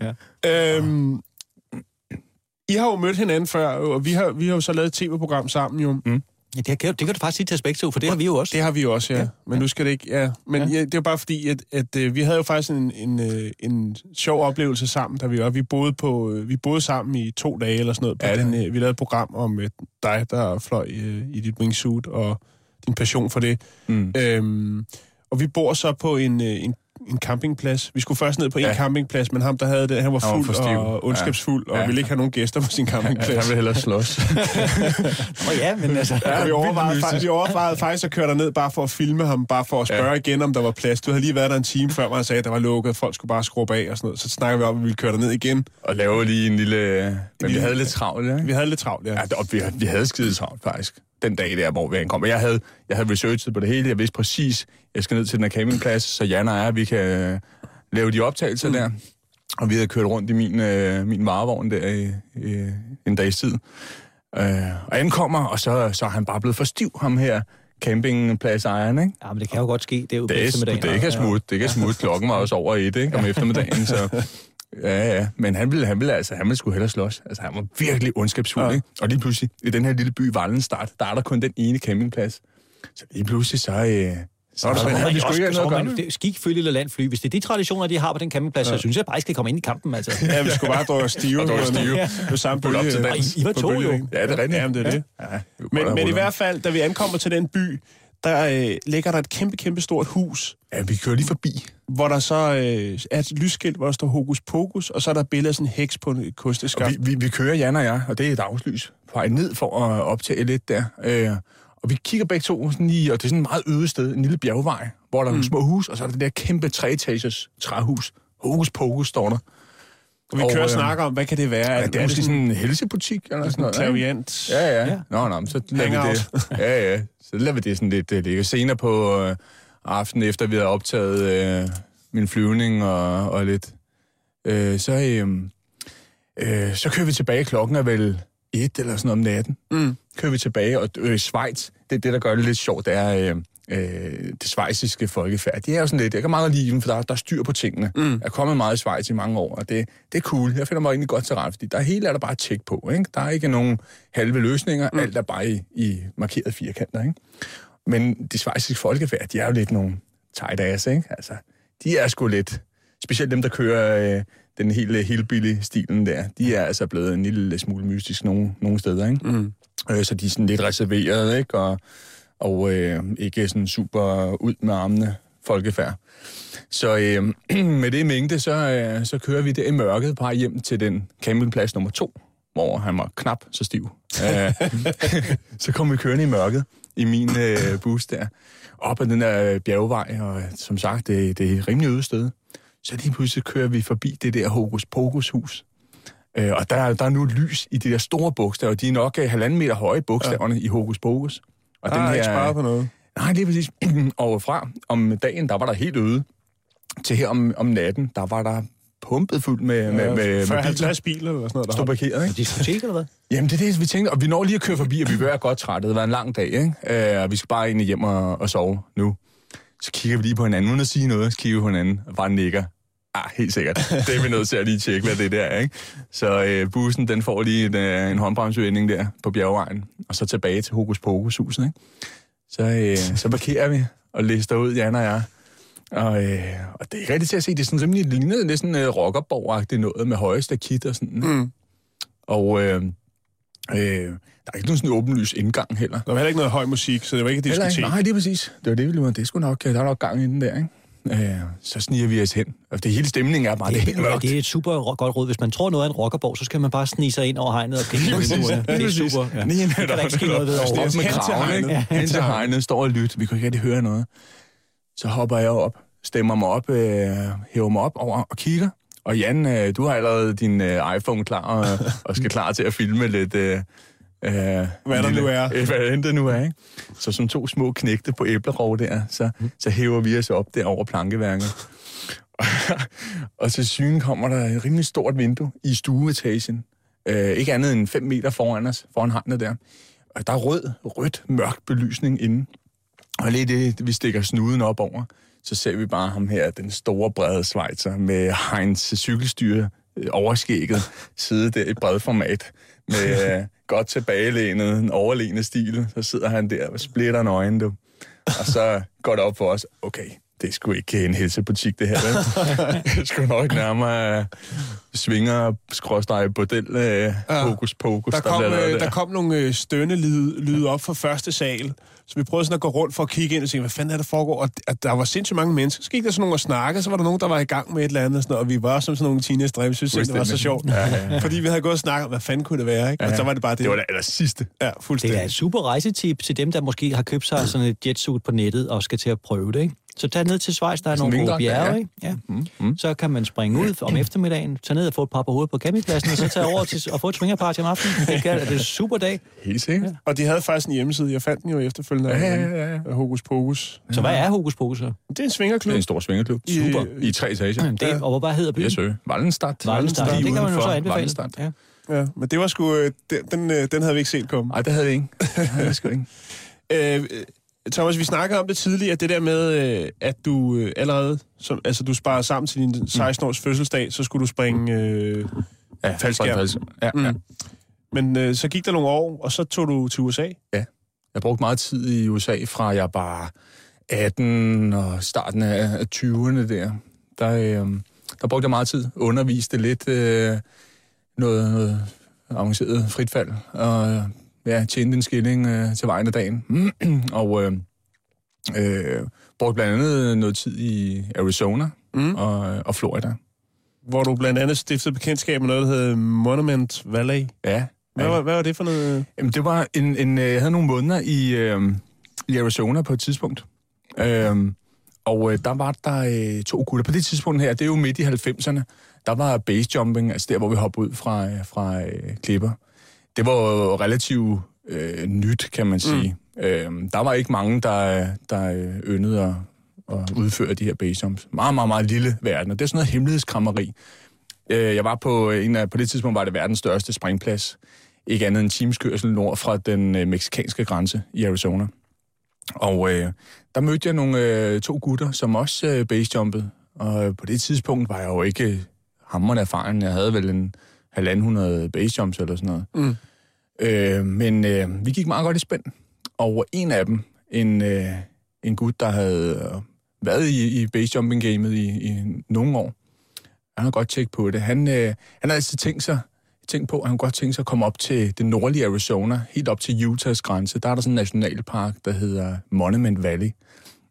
Speaker 4: Ja.
Speaker 2: øhm, I har jo mødt hinanden før, og vi har, vi har jo så lavet et tv-program sammen jo. Mm.
Speaker 4: Ja, det, kan, det kan du faktisk sige til Aspekto, for det har vi jo også.
Speaker 2: Det har vi jo også, ja. ja. Men nu skal det ikke... Ja. Men ja. Ja, det er jo bare fordi, at, at, at vi havde jo faktisk en, en, øh, en sjov oplevelse sammen, da vi var. Vi boede, på, øh, vi boede sammen i to dage eller sådan noget.
Speaker 3: Ja,
Speaker 2: ja, den, øh, vi lavede et program om øh, dig, der fløj øh, i dit wingsuit, og din passion for det.
Speaker 3: Mm.
Speaker 2: Øhm, og vi bor så på en, øh, en, en campingplads. Vi skulle først ned på en
Speaker 3: Ja.
Speaker 2: campingplads, men ham, der havde det, han var
Speaker 3: Han var
Speaker 2: fuld
Speaker 3: for stiv.
Speaker 2: og ondskabsfuld, og
Speaker 3: Ja.
Speaker 2: ville ikke have nogen gæster på sin campingplads.
Speaker 3: Han vil hellere slås.
Speaker 4: Oh, ja, men altså...
Speaker 2: Ja, vi, overvejede, faktisk, vi overvejede faktisk at køre derned bare for at filme ham, bare for at spørge ja. igen, om der var plads. Du havde lige været der en time før, hvor han sagde, at der var lukket, folk skulle bare skrue af og sådan noget. Så snakker vi om, at vi ville køre derned igen.
Speaker 3: og lave lige en lille... Men vi
Speaker 2: lille-
Speaker 3: havde lidt travlt, ikke?
Speaker 2: Vi havde lidt travlt, ja.
Speaker 3: Ja, og vi, vi havde skide travlt, faktisk. Den dag der, hvor vi ankom. Og jeg havde, jeg havde researchet på det hele. Jeg vidste præcis, jeg skal ned til den her campingplads, så Jan og jeg, vi kan øh, lave de optagelser mm. der. Og vi havde kørt rundt i min, øh, min varevogn der i, i en dags tid. Øh, og ankommer, og så, så er han bare blevet for stiv, ham her campingpladsejeren, ikke?
Speaker 4: Ja, men det kan jo godt ske. Det er jo
Speaker 3: Det, er, det kan smutte. Det kan smutte. Klokken var også over et, ikke? Om eftermiddagen, så... Ja, ja. Men han ville, han ville, altså, han ville sgu hellere slås. Altså, han var virkelig ondskabsfuld,
Speaker 2: Ja.
Speaker 3: ja. ikke? Og lige pludselig, i den her lille by, Vallenstart, der er der kun den ene campingplads. Så lige pludselig, så... Øh, så er
Speaker 4: Så
Speaker 3: havde
Speaker 4: man
Speaker 3: vi
Speaker 4: også,
Speaker 3: ikke
Speaker 4: så
Speaker 3: noget
Speaker 4: man det er skikfølge eller landfly. Hvis det er de traditioner, de har på den campingplads, så synes jeg bare, I skal komme ind i kampen, altså.
Speaker 2: Ja, vi skulle bare drøje stive.
Speaker 3: Og drøje stive.
Speaker 2: På samme bølge.
Speaker 3: til
Speaker 2: på
Speaker 3: dans.
Speaker 4: I- I var to jo.
Speaker 3: Ja, det er rigtigt.
Speaker 2: Jamen, det er det.
Speaker 3: Ja,
Speaker 2: Men, men i hvert fald, da vi ankommer til den by, der øh, ligger der et kæmpe, kæmpe stort hus,
Speaker 3: Ja, vi kører lige forbi.
Speaker 2: hvor der så øh, er et lysskilt, hvor der står hokus pokus, og så er der et billede af sådan en heks på en kosteskab.
Speaker 3: Vi, vi, vi kører, Jan og jeg, og det er et dagslys, på vej ned for at optage lidt der. Øh, og vi kigger begge to sådan i, og det er sådan et meget øde sted, en lille bjergvej, hvor der er nogle små hus, og så er der det der kæmpe treetagers træhus. Hokus pokus står der.
Speaker 2: Og vi
Speaker 3: og,
Speaker 2: kører og
Speaker 3: øh,
Speaker 2: snakker om, hvad kan det være?
Speaker 3: Ja, det er måske sådan en helsebutik eller sådan noget.
Speaker 2: klaviant.
Speaker 3: Ja, ja.
Speaker 4: Ja.
Speaker 3: Nå, nå, så lader vi det. Ja, ja. Så lader vi det sådan lidt uh, ligge. Senere på uh, aftenen, efter vi havde optaget uh, min flyvning og, og lidt, uh, så, uh, uh, så kører vi tilbage. Klokken er vel et eller sådan noget om natten.
Speaker 2: Mm.
Speaker 3: Kører vi tilbage, og øh, Schweiz, det er det, der gør det lidt sjovt, det er øh, øh, det svejsiske folkefærd. Det er jo sådan lidt, jeg kan meget lide dem, for der, der er styr på tingene. Mm. Jeg er kommet meget i Schweiz i mange år, og det, det er cool. Jeg finder mig egentlig godt til ret, fordi der hele er der bare tjek på. Ikke? Der er ikke nogen halve løsninger, mm. alt er bare i, i markerede firkanter. Ikke? Men det svejsiske folkefærd, de er jo lidt nogle tight ass, ikke? Altså, de er sgu lidt specielt dem, der kører øh, den hele hillbilly stilen der, de er altså blevet en lille smule mystisk nogle, nogle steder, ikke?
Speaker 2: Mm.
Speaker 3: Øh, så de er sådan lidt reserveret, ikke? Og, og øh, ikke sådan super ud med armene folkefærd. Så øh, med det mængde, så, øh, så kører vi der i mørket på hjem til den campingplads nummer to, hvor han var knap så stiv. Øh, så kom vi kørende i mørket i min øh, bus der, op ad den der bjergvej, og som sagt, det, det er rimelig øde sted. Så lige pludselig kører vi forbi det der Hokus Pokus hus. Øh, og der, der er nu lys i de der store bogstaver. De er nok øh, halvanden meter høje bogstaverne ja. i Hokus Pokus.
Speaker 2: Og der den her, ikke sparet på noget.
Speaker 3: Nej, det er præcis. og fra om dagen, der var der helt øde. Til her om, om natten, der var der pumpet fuldt med, ja, med, med,
Speaker 2: 40, 50 biler eller sådan noget. Der
Speaker 3: stod parkeret, ikke?
Speaker 4: Diskotek eller hvad?
Speaker 3: Jamen, det er det, vi tænkte. Og vi når lige at køre forbi, og vi er godt trætte. Det var en lang dag, ikke? Uh, og vi skal bare ind hjem og, og sove nu. Så kigger vi lige på hinanden, uden at sige noget. Så kigger vi på hinanden og bare nikker. Ah, helt sikkert. Det er vi nødt til at lige tjekke, hvad det der er, ikke? Så uh, bussen, den får lige en, uh, en håndbremsevending der på bjergvejen. Og så tilbage til Hokus Pokus huset, ikke? Så, uh, så parkerer vi og lister ud, Jan og jeg. Og, øh, og det er ikke rigtigt til at se, det er sådan rimelig lignet lidt sådan uh, rockerborg noget med høje stakit og sådan. Mm. Og øh, øh, der er ikke nogen sådan åbenlys indgang heller.
Speaker 2: Der var heller ikke noget høj musik, så det var ikke diskotek.
Speaker 3: Nej, det er præcis. Det var det, vi Det skulle nok, der er nok gang i den der, ikke? Øh, så sniger vi os hen. Og det hele stemningen er bare
Speaker 4: det,
Speaker 3: det helt
Speaker 4: mørkt. Det er et super godt råd. Hvis man tror noget er en rockerborg, så skal man bare snige sig ind over hegnet og
Speaker 3: på
Speaker 4: vinduerne. Det er super. Ja.
Speaker 3: Nej,
Speaker 4: det kan der ikke ske noget ved
Speaker 3: over. Med kraven, ikke? Hen til hegnet, står og lytter. Vi kan ikke rigtig høre noget. Så hopper jeg op stemmer mig op, øh, hæver mig op over og kigger. Og Jan, øh, du har allerede din øh, iPhone klar og, og skal klar til at filme lidt... Øh,
Speaker 2: øh, hvad der lille, nu er.
Speaker 3: Øh, hvad end det nu er, ikke? Så som to små knægte på æblerov der, så, så hæver vi os op der over plankeværket. og til synen kommer der et rimelig stort vindue i stueetagen. Øh, ikke andet end 5 meter foran os, foran hegnet der. Og der er rød, rødt, mørk belysning inde. Og lige det, vi stikker snuden op over så ser vi bare ham her, den store brede svejser, med Heinz cykelstyre øh, overskægget, sidde der i bred format, med uh, godt tilbagelænet, en overlenet stil. Så sidder han der og splitter en øjne, du. Og så går det op for os, okay, det er sgu ikke en helsebutik, det her. det skulle nok nærmere uh, svinger, skråstrej, bordel, uh, ja. hokus pokus.
Speaker 2: Der kom, der, der. der kom nogle stønne lyde op fra første sal, så vi prøvede sådan at gå rundt for at kigge ind og sige, hvad fanden er der foregår? Og at der var sindssygt mange mennesker. Så gik der sådan nogle og snakke, så var der nogen, der var i gang med et eller andet, og, sådan noget, og vi var som sådan nogle teenage Vi synes det var så sjovt. Ja, ja, ja. Fordi vi havde gået og snakket om, hvad fanden kunne det være, ikke? Ja, ja. Og så var det bare det.
Speaker 3: Det var det aller sidste.
Speaker 2: Ja, fuldstændig.
Speaker 4: Det er et super rejsetip til dem, der måske har købt sig sådan et jetsuit på nettet og skal til at prøve det, ikke? Så tag ned til Schweiz, der er nogle gode bjerge, ja. ikke? Ja. Mm, mm. Så kan man springe ud om eftermiddagen, tage ned og få et par på hovedet på campingpladsen, og så tage over til, og få et swingerparty om aftenen. Det er, det er en super dag.
Speaker 3: Helt sikkert. Ja.
Speaker 2: Og de havde faktisk en hjemmeside. Jeg fandt den jo efterfølgende
Speaker 3: ja, ja, ja, ja.
Speaker 2: af Hokus Pokus.
Speaker 4: Så hvad er Hokus Pokus så?
Speaker 2: Det er en svingerklub.
Speaker 3: Det er en stor svingerklub.
Speaker 4: I,
Speaker 3: super. I tre etager.
Speaker 4: Det, ja. Og hvad hedder byen?
Speaker 3: Yes, Vallenstad.
Speaker 4: Vallenstad. Det kan man jo så anbefale. Ja.
Speaker 2: Ja, men det var sgu... Øh, den, den, øh, den havde vi ikke set komme.
Speaker 3: Nej, det havde vi ikke. Det havde vi sgu ikke.
Speaker 2: øh, Thomas, vi snakkede om det tidligere, det der med, øh, at du øh, allerede, som, altså du sparer sammen til din 16-års fødselsdag, så skulle du springe øh,
Speaker 3: ja, faldskærm.
Speaker 2: Ja, mm. ja. Men øh, så gik der nogle år, og så tog du til USA.
Speaker 3: Ja, jeg brugte meget tid i USA, fra jeg bare 18 og starten af 20'erne der. Der, øh, der brugte jeg meget tid, underviste lidt øh, noget, noget avanceret fritfald, og ja, tjente en skilling øh, til vejen af dagen. og øh, øh, brugte blandt andet noget tid i Arizona mm. og, og Florida.
Speaker 2: Hvor du blandt andet stiftede bekendtskab med noget, der hedder Monument Valley.
Speaker 3: Ja.
Speaker 2: Hvad, var, hvad var det for noget?
Speaker 3: Jamen, det var en... en øh, jeg havde nogle måneder i, øh, i Arizona på et tidspunkt. Øh, og øh, der var der øh, to gutter. På det tidspunkt her, det er jo midt i 90'erne, der var base jumping, altså der, hvor vi hoppede ud fra, øh, fra øh, klipper det var jo relativt øh, nyt, kan man sige. Mm. Øh, der var ikke mange, der, der yndede at, at udføre de her basejumps. Meget, meget, meget lille verden, og det er sådan noget hemmelighedskrammeri. Øh, jeg var på en af, på det tidspunkt var det verdens største springplads. Ikke andet end timeskørsel nord fra den øh, meksikanske grænse i Arizona. Og øh, der mødte jeg nogle øh, to gutter, som også øh, basejumpede. Og på det tidspunkt var jeg jo ikke hammerende erfaren. Jeg havde vel en 1.500 basejumps eller sådan noget. Mm. Øh, men øh, vi gik meget godt i spænd. Og en af dem, en, øh, en gut, der havde øh, været i, i basejumping-gamet i, i nogle år, Han har godt tjekket på det. Han, øh, han har altid tænkt sig tænkt på, at han godt tænke sig at komme op til det nordlige Arizona, helt op til Utahs grænse. Der er der sådan en nationalpark, der hedder Monument Valley.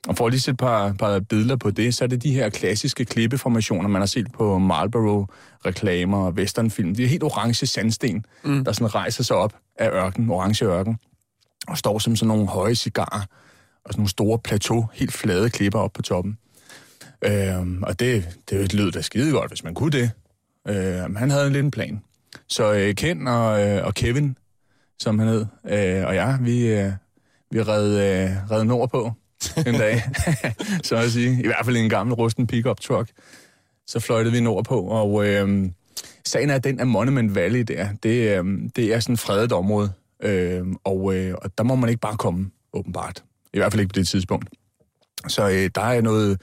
Speaker 3: Og for at lige sætte et par, par billeder på det, så er det de her klassiske klippeformationer, man har set på Marlboro-reklamer og westernfilm. De er helt orange sandsten, mm. der sådan rejser sig op af ørken, orange ørken, og står som sådan nogle høje cigarer og sådan nogle store plateau, helt flade klipper op på toppen. Øhm, og det, det lød da skide godt, hvis man kunne det. Øhm, han havde en lille plan. Så øh, Ken og, øh, og Kevin, som han hed, øh, og jeg, vi, øh, vi red, øh, red nordpå en dag, så at sige. I hvert fald en gammel rusten pickup truck. Så fløjtede vi nordpå, og øh, sagen er, at den af Monument Valley der, det, øh, det er sådan et fredet område, øh, og, øh, og der må man ikke bare komme, åbenbart. I hvert fald ikke på det tidspunkt. Så øh, der er noget,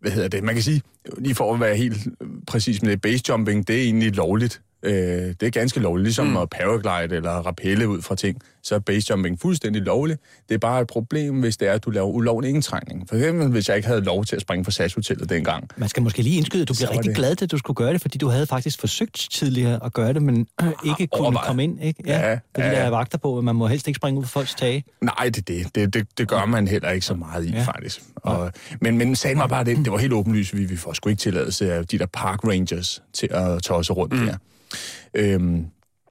Speaker 3: hvad hedder det, man kan sige, lige for at være helt præcis med det, basejumping, det er egentlig lovligt. Øh, det er ganske lovligt, ligesom mm. at paraglide eller rappelle ud fra ting. Så er basejumping fuldstændig lovligt. Det er bare et problem, hvis det er, at du laver ulovlig indtrængning. For eksempel, hvis jeg ikke havde lov til at springe fra SAS-hotellet dengang.
Speaker 4: Man skal måske lige indskyde, at du bliver rigtig det. glad, at du skulle gøre det, fordi du havde faktisk forsøgt tidligere at gøre det, men øh, ikke kunne Overvej. komme ind. Ikke? Ja, ja, fordi ja, der er vagter på, at man må helst ikke springe ud for folks tage.
Speaker 3: Nej, det, det, det, det, det gør man heller ikke så meget i, ja. faktisk. Og, men, men sagen var bare det, det var helt åbenlyst, vi, vi får sgu ikke tilladelse af de der park rangers til at tage os rundt mm. der.
Speaker 2: Øhm,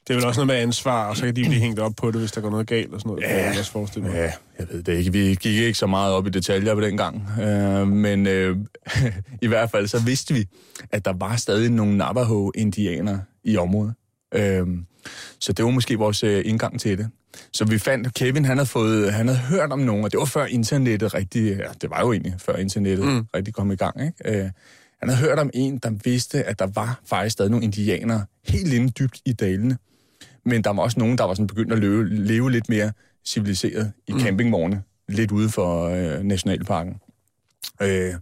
Speaker 2: det er vel også noget med ansvar, og så kan de blive hængt op på det, hvis der går noget galt og sådan noget.
Speaker 3: Ja, jeg forestille mig. ja jeg ved det ikke. Vi gik ikke så meget op i detaljer på den gang. Øh, men øh, i hvert fald så vidste vi, at der var stadig nogle Navajo-indianere i området. Øh, så det var måske vores øh, indgang til det. Så vi fandt, Kevin han havde, fået, han havde hørt om nogen, og det var før internettet rigtig, ja, det var jo egentlig før internettet mm. rigtig kom i gang, ikke? Øh, han havde hørt om en, der vidste, at der var faktisk stadig nogle indianere helt inde dybt i dalene. Men der var også nogen, der var sådan begyndt at leve, leve lidt mere civiliseret i mm. campingvogne, lidt ude for øh, nationalparken. Øh,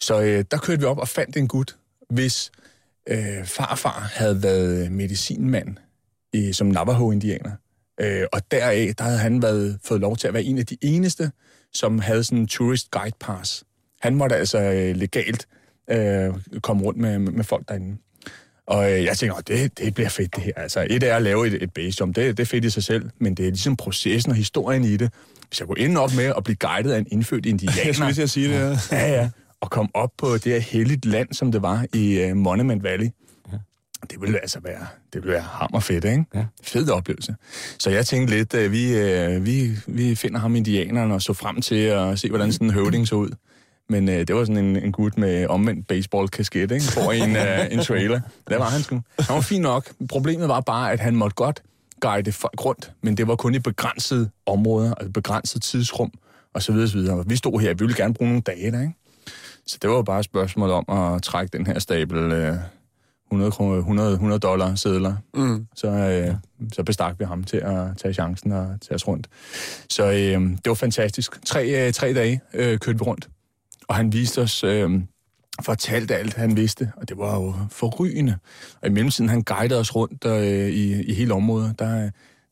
Speaker 3: så øh, der kørte vi op og fandt en gut, hvis øh, farfar havde været medicinmand i, som Navajo-indianer. Øh, og deraf, der havde han været, fået lov til at være en af de eneste, som havde sådan en tourist guide pass. Han måtte altså øh, legalt øh, komme rundt med, med folk derinde. Og øh, jeg tænker, det, det bliver fedt det her. Altså, et er at lave et, et basejump, det, det er fedt i sig selv, men det er ligesom processen og historien i det. Hvis jeg går ind op med at blive guidet af en indfødt indianer...
Speaker 2: jeg skulle sige det, ja.
Speaker 3: ja, ja. Og komme op på det her helligt land, som det var i uh, Monument Valley. Ja. Det ville altså være, det ville være hammerfedt, ikke? Ja. Fed oplevelse. Så jeg tænkte lidt, uh, vi, uh, vi, vi finder ham indianeren og så frem til at se, hvordan sådan en høvding så ud. Men øh, det var sådan en, en gut med omvendt baseball-kasket, ikke? For en, øh, en trailer. Det var han sgu. Han var fin nok. Problemet var bare, at han måtte godt guide folk rundt, men det var kun i begrænsede områder, altså begrænset tidsrum, og så videre, så videre. Vi stod her, vi ville gerne bruge nogle dage der, ikke? Så det var bare et spørgsmål om at trække den her stabel øh, 100, 100, 100 dollar sædler. Mm. Så, øh, så bestak vi ham til at tage chancen og tage os rundt. Så øh, det var fantastisk. Tre, øh, tre dage øh, kørte vi rundt og han viste os, øh, fortalte alt, han vidste, og det var jo forrygende. Og i mellemtiden, han guidede os rundt øh, i, i hele området, der,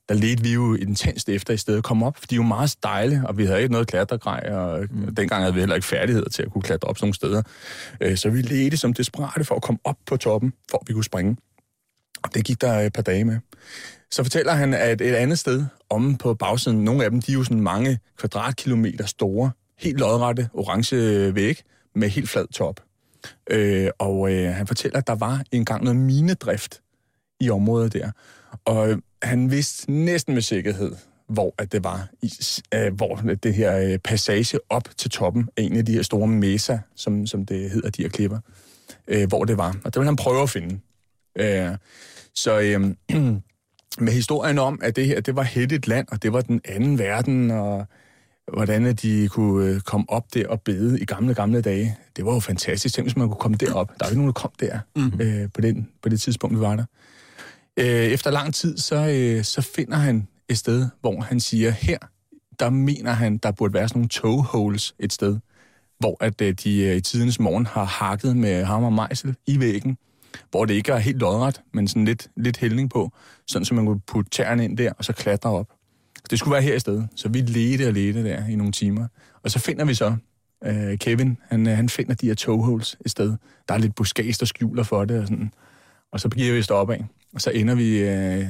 Speaker 3: der ledte vi jo intenst efter i stedet at komme op, for de er jo meget stejle, og vi havde ikke noget klatregrej, og mm. dengang havde vi heller ikke færdighed til at kunne klatre op sådan nogle steder. Øh, så vi ledte som desperate for at komme op på toppen, for at vi kunne springe. Og det gik der et par dage med. Så fortæller han, at et andet sted, om på bagsiden, nogle af dem, de er jo sådan mange kvadratkilometer store, helt lodrette orange væg med helt flad top. Øh, og øh, han fortæller, at der var engang noget minedrift i området der. Og øh, han vidste næsten med sikkerhed, hvor at det var, i, øh, hvor det her øh, passage op til toppen af en af de her store mesa, som, som det hedder, de her klipper, øh, hvor det var. Og det vil han prøve at finde. Øh, så øh, med historien om, at det her, det var hættet land, og det var den anden verden, og hvordan de kunne øh, komme op der og bede i gamle, gamle dage. Det var jo fantastisk. Hvis man kunne komme derop. Der er jo ikke nogen, der kom der mm. øh, på, den, på det tidspunkt, vi var der. Øh, efter lang tid, så, øh, så finder han et sted, hvor han siger, her, der mener han, der burde være sådan nogle toe holes et sted, hvor at øh, de øh, i tidens morgen har hakket med hammer og mejsel i væggen, hvor det ikke er helt lodret, men sådan lidt, lidt hældning på, sådan så man kunne putte tæerne ind der, og så klatre op. Det skulle være her i stedet. Så vi ledte og ledte der i nogle timer. Og så finder vi så Øh, Kevin, han, øh, han finder de her towholes et sted. Der er lidt buskage, der skjuler for det og sådan. Og så begiver vi os op af, og så ender vi øh,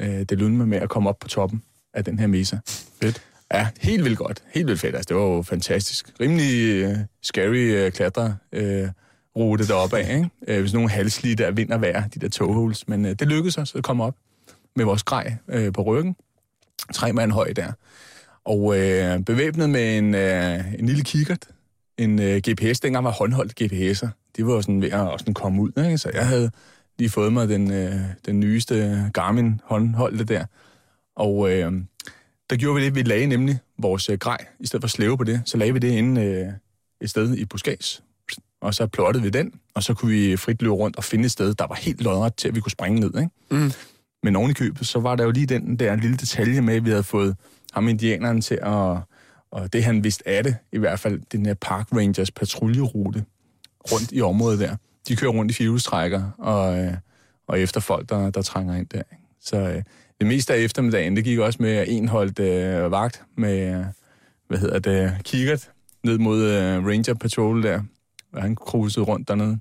Speaker 3: øh, det lunde med at komme op på toppen af den her mesa.
Speaker 2: Fedt.
Speaker 3: Ja, helt vildt godt. Helt vildt fedt. Altså, det var jo fantastisk. Rimelig uh, scary uh, klatre uh, rute deroppe af, ikke? Uh, hvis nogen halslidte af vind og vejr, de der togholes. Men uh, det lykkedes os at komme op med vores grej uh, på ryggen. Tre mand høj der. Og øh, bevæbnet med en, øh, en lille kikkert, en øh, GPS. Dengang var håndholdt GPS'er. De var sådan ved at også sådan komme ud, ikke? Så jeg havde lige fået mig den, øh, den nyeste Garmin håndholdte der. Og øh, der gjorde vi det, vi lagde nemlig vores øh, grej, i stedet for at slæve på det, så lagde vi det inde øh, et sted i Buskæs. og så plottede vi den, og så kunne vi frit løbe rundt og finde et sted, der var helt lodret til, at vi kunne springe ned. Ikke?
Speaker 2: Mm.
Speaker 3: Men oven i købet, så var der jo lige den der lille detalje med, at vi havde fået ham indianeren til at, og det han vidste af det, i hvert fald den her Park Rangers patruljerute rundt i området der. De kører rundt i firehjulstrækker og, øh, og efter folk, der, der trænger ind der. Så øh, det meste af eftermiddagen, det gik også med at en holdt øh, vagt med, hvad hedder det, kikkert ned mod øh, Ranger Patrol der, og han krusede rundt dernede.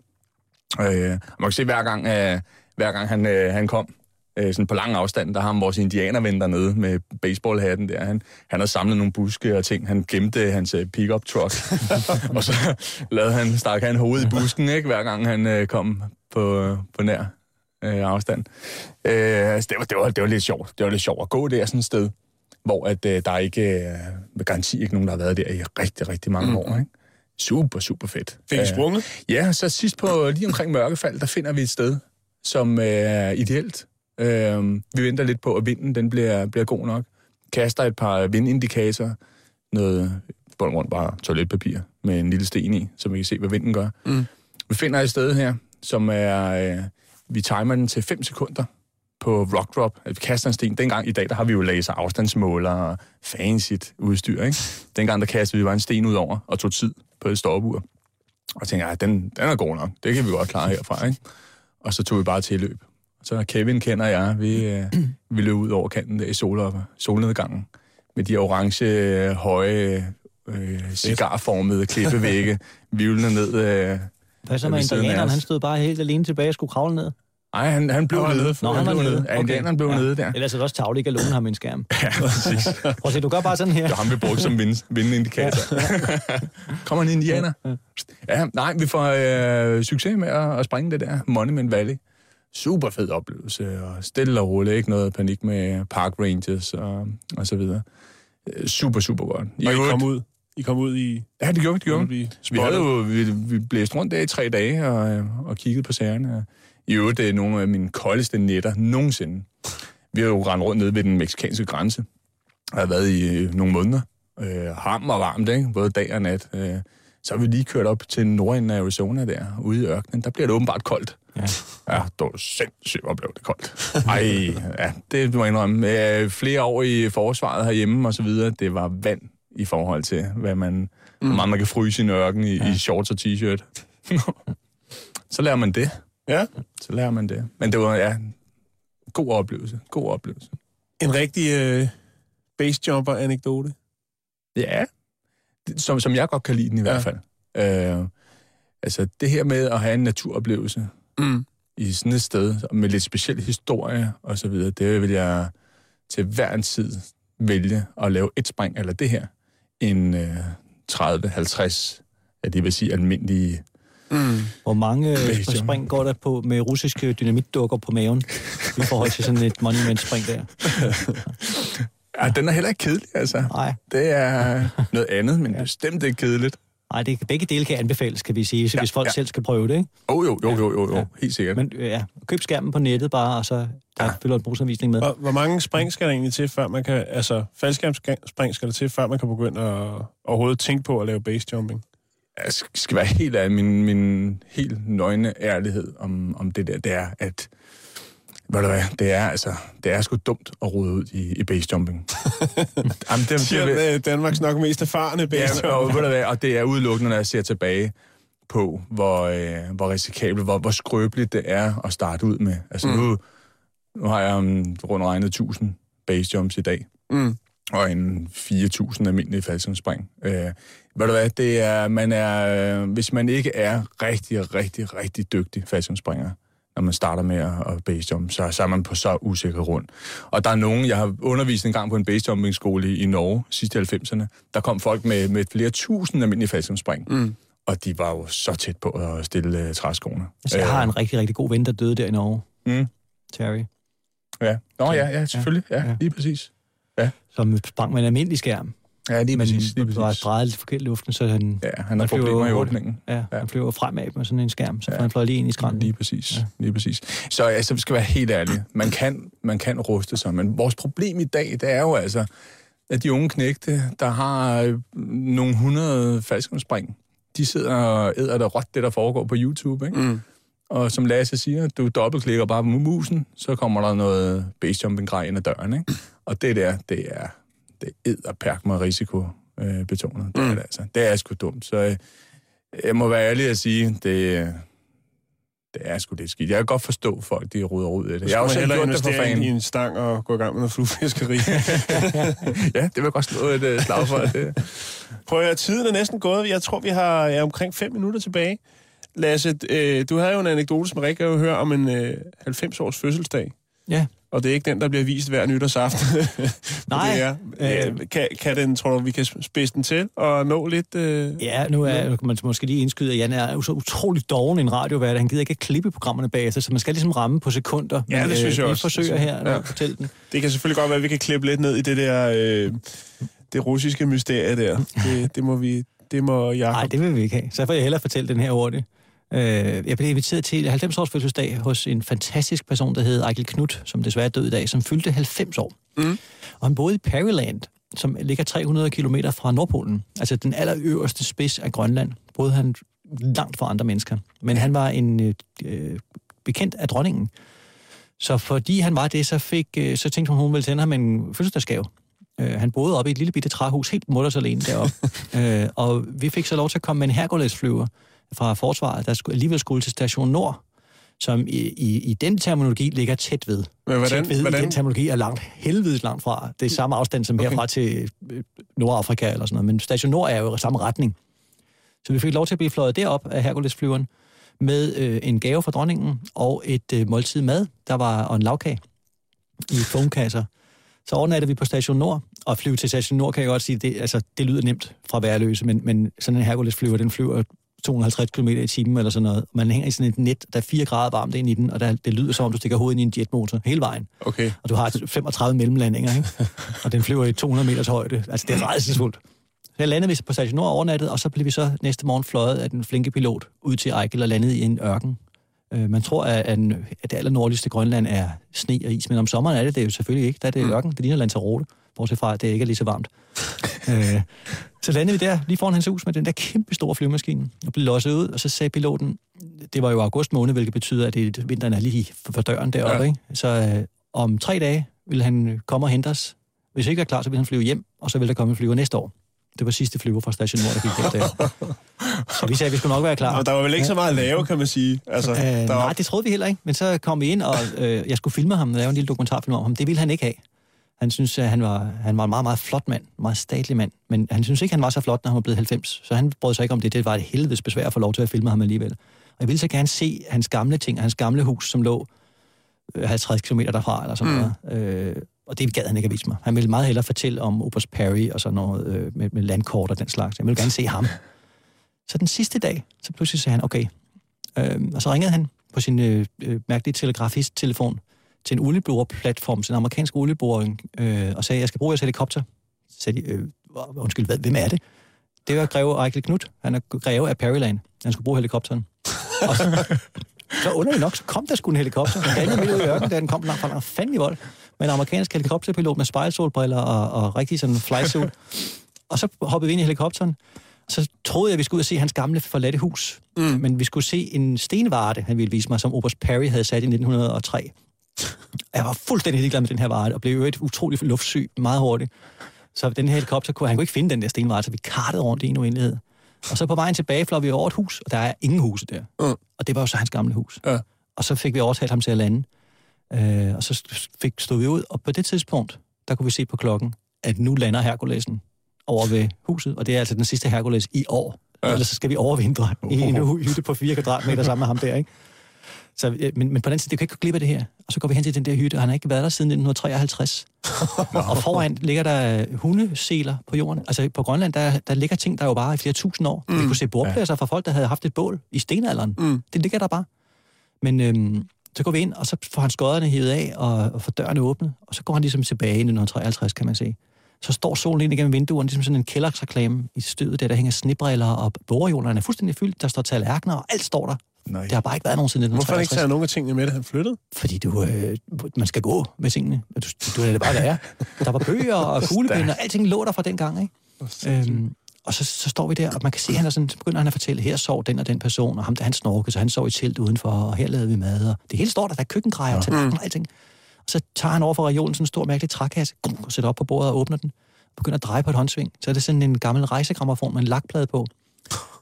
Speaker 3: Øh, man kan se, hver gang, øh, hver gang han, øh, han kom, øh, sådan på lang afstand, der har han vores indianerven dernede med baseballhatten der. Han, han havde samlet nogle buske og ting. Han gemte hans øh, pick-up truck, og så lavede han, stak han hovedet i busken, ikke, hver gang han øh, kom på, på nær øh, afstand. Øh, altså, det, var, det, var, det var lidt sjovt. Det var lidt sjovt at gå der sådan et sted, hvor at, øh, der er ikke, øh, med garanti ikke nogen, der har været der i rigtig, rigtig mange mm. år. Ikke? Super, super fedt.
Speaker 2: Fik I sprunget?
Speaker 3: Øh, ja, så sidst på lige omkring mørkefald, der finder vi et sted, som øh, er ideelt. Øh, vi venter lidt på, at vinden den bliver, bliver god nok. Kaster et par vindindikatorer, noget bund rundt bare toiletpapir med en lille sten i, så vi kan se, hvad vinden gør. Mm. Vi finder et sted her, som er... Øh, vi timer den til 5 sekunder på rock drop. Vi kaster en sten. Dengang i dag, der har vi jo laser afstandsmåler og fancy udstyr, ikke? Dengang, der kastede vi bare en sten ud over og tog tid på et stopur. Og tænkte, ja, den, den er god nok. Det kan vi godt klare herfra, ikke? Og så tog vi bare til løb. Så Kevin kender jeg, vi, øh, vi løb ud over kanten der i sol solnedgangen med de orange, høje, øh, cigarformede klippevægge, vivlende ned øh,
Speaker 4: hvad så med indianeren? Han stod bare helt alene tilbage og skulle kravle ned.
Speaker 3: Nej, han, han blev nede.
Speaker 4: Nå, han,
Speaker 3: han
Speaker 4: var nede.
Speaker 3: Ja, indianeren blev
Speaker 4: ja.
Speaker 3: nede der.
Speaker 4: Ellers er det også tavligt ikke at låne ham en skærm.
Speaker 3: Ja, præcis.
Speaker 4: Prøv at se, du gør bare sådan her.
Speaker 3: Det har vi brugt som vind, vindindikator. Kommer en indianer? Ja, nej, vi får øh, succes med at, at springe det der Monument Valley. Super fed oplevelse, og stille og roligt, ikke noget panik med Park Rangers og, og så videre. Super, super godt.
Speaker 2: I og I kom ud? I kom ud i...
Speaker 3: Ja, det gjorde vi, det gjorde vi. Vi, havde jo, vi, vi blæste rundt der i tre dage og, og kiggede på sagerne. I øvrigt, det er nogle af mine koldeste nætter nogensinde. Vi har jo rendt rundt nede ved den meksikanske grænse. Jeg har været i øh, nogle måneder. Øh, ham og varmt, ikke? Både dag og nat. Øh, så har vi lige kørt op til nordenden af Arizona der, ude i ørkenen. Der bliver det åbenbart koldt. Ja, ja det var sindssygt, hvor blev det koldt. Ej, ja, det må jeg indrømme. Øh, flere år i forsvaret herhjemme og så videre, det var vand i forhold til, hvad man, mm. hvor meget man kan fryse i ørken i, ja. i shorts og t-shirt. så lærer man det.
Speaker 2: Ja.
Speaker 3: Så lærer man det. Men det var, ja, god oplevelse. God oplevelse.
Speaker 2: En rigtig øh, basejumper-anekdote?
Speaker 3: Ja, som, som jeg godt kan lide den i ja. hvert fald. Øh, altså, det her med at have en naturoplevelse mm. i sådan et sted, med lidt speciel historie og så videre, det vil jeg til hver en tid vælge at lave et spring, eller det her, en øh, 30-50, ja, det vil sige almindelige
Speaker 4: Mm. Hvor mange øh, spring går der på med russiske dynamitdukker på maven i forhold til sådan et monumentspring der?
Speaker 3: ja, den er heller ikke kedelig, altså.
Speaker 4: Nej.
Speaker 3: Det er noget andet, men ja. bestemt ikke kedeligt.
Speaker 4: Nej, det, begge dele kan anbefales, kan vi sige, så ja, hvis folk ja. selv skal prøve det, ikke?
Speaker 3: Oh, jo, jo, jo, jo, jo, ja. helt sikkert.
Speaker 4: Men ja, køb skærmen på nettet bare, og så der ja. følger en brugsanvisning med.
Speaker 2: Hvor, hvor mange spring skal der egentlig til, før man kan, altså faldskærmspring skal der til, før man kan begynde at overhovedet tænke på at lave basejumping?
Speaker 3: Jeg skal være helt af min, min helt nøgne ærlighed om, om det der, det er, at ved du hvad, det er, altså, det er sgu dumt at rode ud i, i basejumping.
Speaker 2: Jamen, det, Siger det, det, Danmarks nok mest erfarne basejumping.
Speaker 3: Ja, og, ved du hvad, og det er udelukkende, når jeg ser tilbage på, hvor, øh, hvor risikabelt, hvor, hvor skrøbeligt det er at starte ud med. Altså mm. nu, nu har jeg um, rundt regnet 1000 basejumps i dag. Mm. og en 4.000 almindelige faldskærmsspring. Øh, ved du hvad, det er, man er, øh, hvis man ikke er rigtig, rigtig, rigtig dygtig faldskærmsspringer, når man starter med at, at basejump, så, så er man på så usikker grund. Og der er nogen, jeg har undervist en gang på en basejumping-skole i, i Norge, sidste 90'erne, der kom folk med, med flere tusind almindelige faldskærmsspring. Mm. Og de var jo så tæt på at stille uh, træskoene.
Speaker 4: Altså, jeg har en rigtig, rigtig god ven, der døde der i Norge.
Speaker 3: Mm.
Speaker 4: Terry.
Speaker 3: Ja. Nå ja, ja, selvfølgelig. Ja, ja. lige præcis. Ja.
Speaker 4: Som sprang med en almindelig skærm.
Speaker 3: Ja, lige
Speaker 4: men
Speaker 3: præcis. Lige
Speaker 4: var
Speaker 3: præcis.
Speaker 4: drejet lidt forkert i luften, så han...
Speaker 3: Ja, han har problemer i åbningen.
Speaker 4: Ja, ja, han flyver fremad med sådan en skærm, så
Speaker 3: Ja.
Speaker 4: han fløj lige ind i skrænten.
Speaker 3: Lige præcis. Ja. Lige præcis. Så altså, vi skal være helt ærlige. Man kan, man kan ruste sig, men vores problem i dag, det er jo altså, at de unge knægte, der har øh, nogle hundrede faldskærmsspring, de sidder og æder det råt, det der foregår på YouTube, ikke?
Speaker 2: Mm.
Speaker 3: Og som Lasse siger, du dobbeltklikker bare på musen, så kommer der noget basejumping-grej ind ad døren, ikke? Og det der, det er, det er perk med risiko øh, betonet. Det er
Speaker 2: Mm.
Speaker 3: det altså. Det er sgu dumt. Så øh, jeg må være ærlig at sige, det, det er sgu lidt skidt. Jeg kan godt forstå folk, de ruder ud i det. Jeg har også selv gjort det for
Speaker 2: investere i en stang og gå i gang med noget fluefiskeri.
Speaker 3: ja, det vil godt slå et uh, slag for. Det.
Speaker 2: Prøv at høre, tiden er næsten gået. Jeg tror, vi har ja, omkring fem minutter tilbage. Lasse, øh, du havde jo en anekdote, som Rikke jo høre om en øh, 90-års fødselsdag.
Speaker 4: Ja.
Speaker 2: Og det er ikke den, der bliver vist hver nytårsaften.
Speaker 4: Nej,
Speaker 2: det er. Øh, kan, kan den, tror du, vi kan spidse den til og nå lidt... Øh...
Speaker 4: Ja, nu er man måske lige indskyde, at Jan er jo så utrolig doven en radiovært. Han gider ikke at klippe programmerne bagefter, så man skal ligesom ramme på sekunder.
Speaker 2: Ja, det synes jeg
Speaker 4: vi
Speaker 2: også.
Speaker 4: forsøger her
Speaker 2: Ja.
Speaker 4: at fortælle den.
Speaker 2: Det kan selvfølgelig godt være, at vi kan klippe lidt ned i det der... Øh, det russiske mysterie der. Det, det må vi... Det må jeg.
Speaker 4: Nej, det vil vi ikke have. Så får jeg hellere fortælle den her hurtigt. Øh, jeg blev inviteret til 90-års fødselsdag hos en fantastisk person, der hed Ejkel Knut, som desværre er død i dag, som fyldte 90 år.
Speaker 2: Mm.
Speaker 4: Og han boede i Perryland, som ligger 300 km fra Nordpolen. Altså den allerøverste spids af Grønland. Boede han langt fra andre mennesker. Men han var en øh, bekendt af dronningen. Så fordi han var det, så, fik, øh, så tænkte hun, hun ville sende ham en fødselsdagsgave. Øh, han boede oppe i et lille bitte træhus, helt mutters alene deroppe. øh, og vi fik så lov til at komme med en Hercules-flyver fra forsvaret, der skulle, alligevel skulle til station Nord, som i, i, i den terminologi ligger tæt ved.
Speaker 2: Men hvordan,
Speaker 4: tæt ved i
Speaker 2: hvordan,
Speaker 4: den terminologi er langt, helvedes langt fra. Det er samme afstand som
Speaker 2: Okay.
Speaker 4: herfra til øh, Nordafrika eller sådan noget, men station Nord er jo i samme retning. Så vi fik lov til at blive fløjet derop af Hercules-flyveren med øh, en gave fra dronningen og et øh, måltid mad, der var og en lavkage i foamkasser. Så overnattede vi på Station Nord, og flyve til Station Nord kan jeg godt sige, det, altså, det lyder nemt fra Værløse, men, men sådan en Hercules-flyver, den flyver 250 km i timen eller sådan noget. Man hænger i sådan et net, der er 4 grader varmt ind i den, og der, det lyder som om, du stikker hovedet ind i en jetmotor hele vejen.
Speaker 2: Okay.
Speaker 4: Og du har 35 mellemlandinger, ikke? og den flyver i 200 meters højde. Altså, det er rejsesfuldt. Så jeg landede vi på Station Nord overnattet, og så blev vi så næste morgen fløjet af den flinke pilot ud til Ejkel og landede i en ørken. Øh, man tror, at, at det allernordligste Grønland er sne og is, men om sommeren er det det jo selvfølgelig ikke. Der er det
Speaker 2: Mm.
Speaker 4: ørken, det ligner Lanzarote, bortset fra, at det ikke er lige så varmt. øh, så landede vi der, lige foran hans hus, med den der kæmpe store flyvemaskine, og blev losset ud, og så sagde piloten, det var jo august måned, hvilket betyder, at det, vinteren er lige for, døren deroppe,
Speaker 2: Ja.
Speaker 4: ja. ikke? Så øh, om tre dage vil han komme og hente os. Hvis ikke er klar, så vil han flyve hjem, og så vil der komme en flyver næste år. Det var sidste flyver fra Station Nord, der gik hjem der. Så vi sagde, at vi skulle nok være klar.
Speaker 2: Og der var vel ikke så meget at lave, kan man sige. Altså,
Speaker 4: Øh,
Speaker 2: der var,
Speaker 4: nej, det troede vi heller ikke. Men så kom vi ind, og øh, jeg skulle filme ham, lave en lille dokumentarfilm om ham. Det ville han ikke have. Han synes, at han var, han var en meget, meget flot mand. En meget statlig mand. Men han synes ikke, han var så flot, når han var blevet 90. Så han brød sig ikke om det. Det var et helvedes besvær at få lov til at filme ham alligevel. Og jeg ville så gerne se hans gamle ting, hans gamle hus, som lå øh, 50 km derfra, eller sådan
Speaker 2: Mm.
Speaker 4: noget. Øh, og det gad han ikke at vise mig. Han ville meget hellere fortælle om Oberst Perry og sådan noget øh, med, med landkort og den slags. Jeg ville gerne se ham. Så den sidste dag, så pludselig sagde han, okay. Øh, og så ringede han på sin øh, øh, mærkelige telegrafist-telefon til en olieboreplatform, til en amerikansk olieboring, øh, og sagde, jeg skal bruge jeres helikopter. Så sagde de, øh, undskyld, hvad, hvem er det? Det var greve Ejkel Knut. Han er greve af Perryland. Han skulle bruge helikopteren. Og så, så underligt nok, så kom der sgu en helikopter. Den landede midt ude i ørkenen, da den kom langt fra langt fandme i vold. Med en amerikansk helikopterpilot med spejlsolbriller og, og rigtig sådan flysuit. Og så hoppede vi ind i helikopteren. Så troede jeg, at vi skulle ud og se hans gamle forladte hus.
Speaker 2: Mm.
Speaker 4: Men vi skulle se en stenvarte, han ville vise mig, som Oberst Perry havde sat i 1903. Jeg var fuldstændig ligeglad med den her varte, og blev jo et utroligt luftsyg meget hurtigt. Så den her helikopter kunne han kunne ikke finde den der stenvarte, så vi kartede rundt i en uendelighed. Og så på vejen tilbage fløj vi over et hus, og der er ingen huse der.
Speaker 2: Mm.
Speaker 4: Og det var jo så hans gamle hus.
Speaker 2: Ja.
Speaker 4: Og så fik vi overtalt ham til at lande. Øh, og så fik, stod vi ud, og på det tidspunkt, der kunne vi se på klokken, at nu lander Herkulesen over ved huset, og det er altså den sidste Herkules i år. Ja. Ellers så skal vi overvintre i en hytte på 4 kvadratmeter sammen med ham der, ikke? Så, øh, men, men på den side, det kan ikke gå glip af det her. Og så går vi hen til den der hytte, og han har ikke været der siden 1953. og foran ligger der hundeseler på jorden. Altså på Grønland, der, der ligger ting, der jo bare i flere tusind år. Mm. Vi kunne se bordpladser fra folk, der havde haft et bål i stenalderen. Mm. Det ligger der bare. Men øhm, så går vi ind, og så får han skodderne hævet af, og, og får dørene åbnet. Og så går han ligesom tilbage i 1953, kan man se. Så står solen ind igennem vinduerne, ligesom sådan en kælderreklame i stødet, der, der hænger snibriller, og borehjulerne er fuldstændig fyldt. Der står tallerkener, og alt står der. Nej. Det har bare ikke været nogen siden 1953.
Speaker 2: Hvorfor har ikke taget nogen af tingene med, da han flyttede?
Speaker 4: Fordi du, øh, man skal gå med tingene. Du, du er det bare, der er. Der var bøger og kuglepinde, og alting lå der fra den gang, ikke? Øhm, og så, så står vi der, og man kan se, at han er sådan, så begynder han at fortælle, her sov den og den person, og ham der han snorkede, så han sov i telt udenfor, og her lavede vi mad, og det hele står der, der er køkkengrejer og ja. og alting. Og så tager han over for regionen sådan en stor mærkelig trækasse, og sætter op på bordet og åbner den, og begynder at dreje på et håndsving. Så er det sådan en gammel rejsegrammofon med en lakplade på.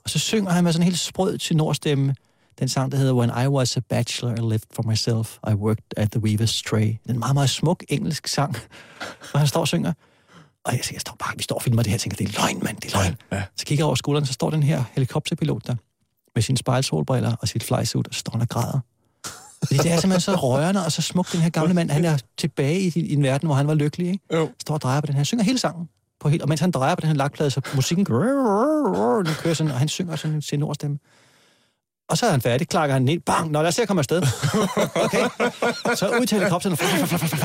Speaker 4: Og så synger han med sådan en helt sprød til nordstemme, den sang, der hedder When I Was a Bachelor, I Lived for Myself, I Worked at the Weaver's Stray. Det er en meget, meget smuk engelsk sang, hvor han står og synger. Og jeg, jeg står bare, vi står og filmer det her, og tænker, det er løgn, mand, det er løgn. Ja. Så kigger jeg over skulderen, så står den her helikopterpilot der, med sine spejlsolbriller og sit flysuit, og så står han og græder. Fordi det er simpelthen så rørende og så smukt, den her gamle mand. Han er tilbage i, i en verden, hvor han var lykkelig, ikke? Jo. Står og drejer på den her. Synger hele sangen. På helt, og mens han drejer på den her lakplade, så musikken den kører sådan, og han synger sådan sin ordstemme. Og så er han færdig, klakker han ned, bang, når lad os se at komme afsted. Okay? Så ud til helikopteren,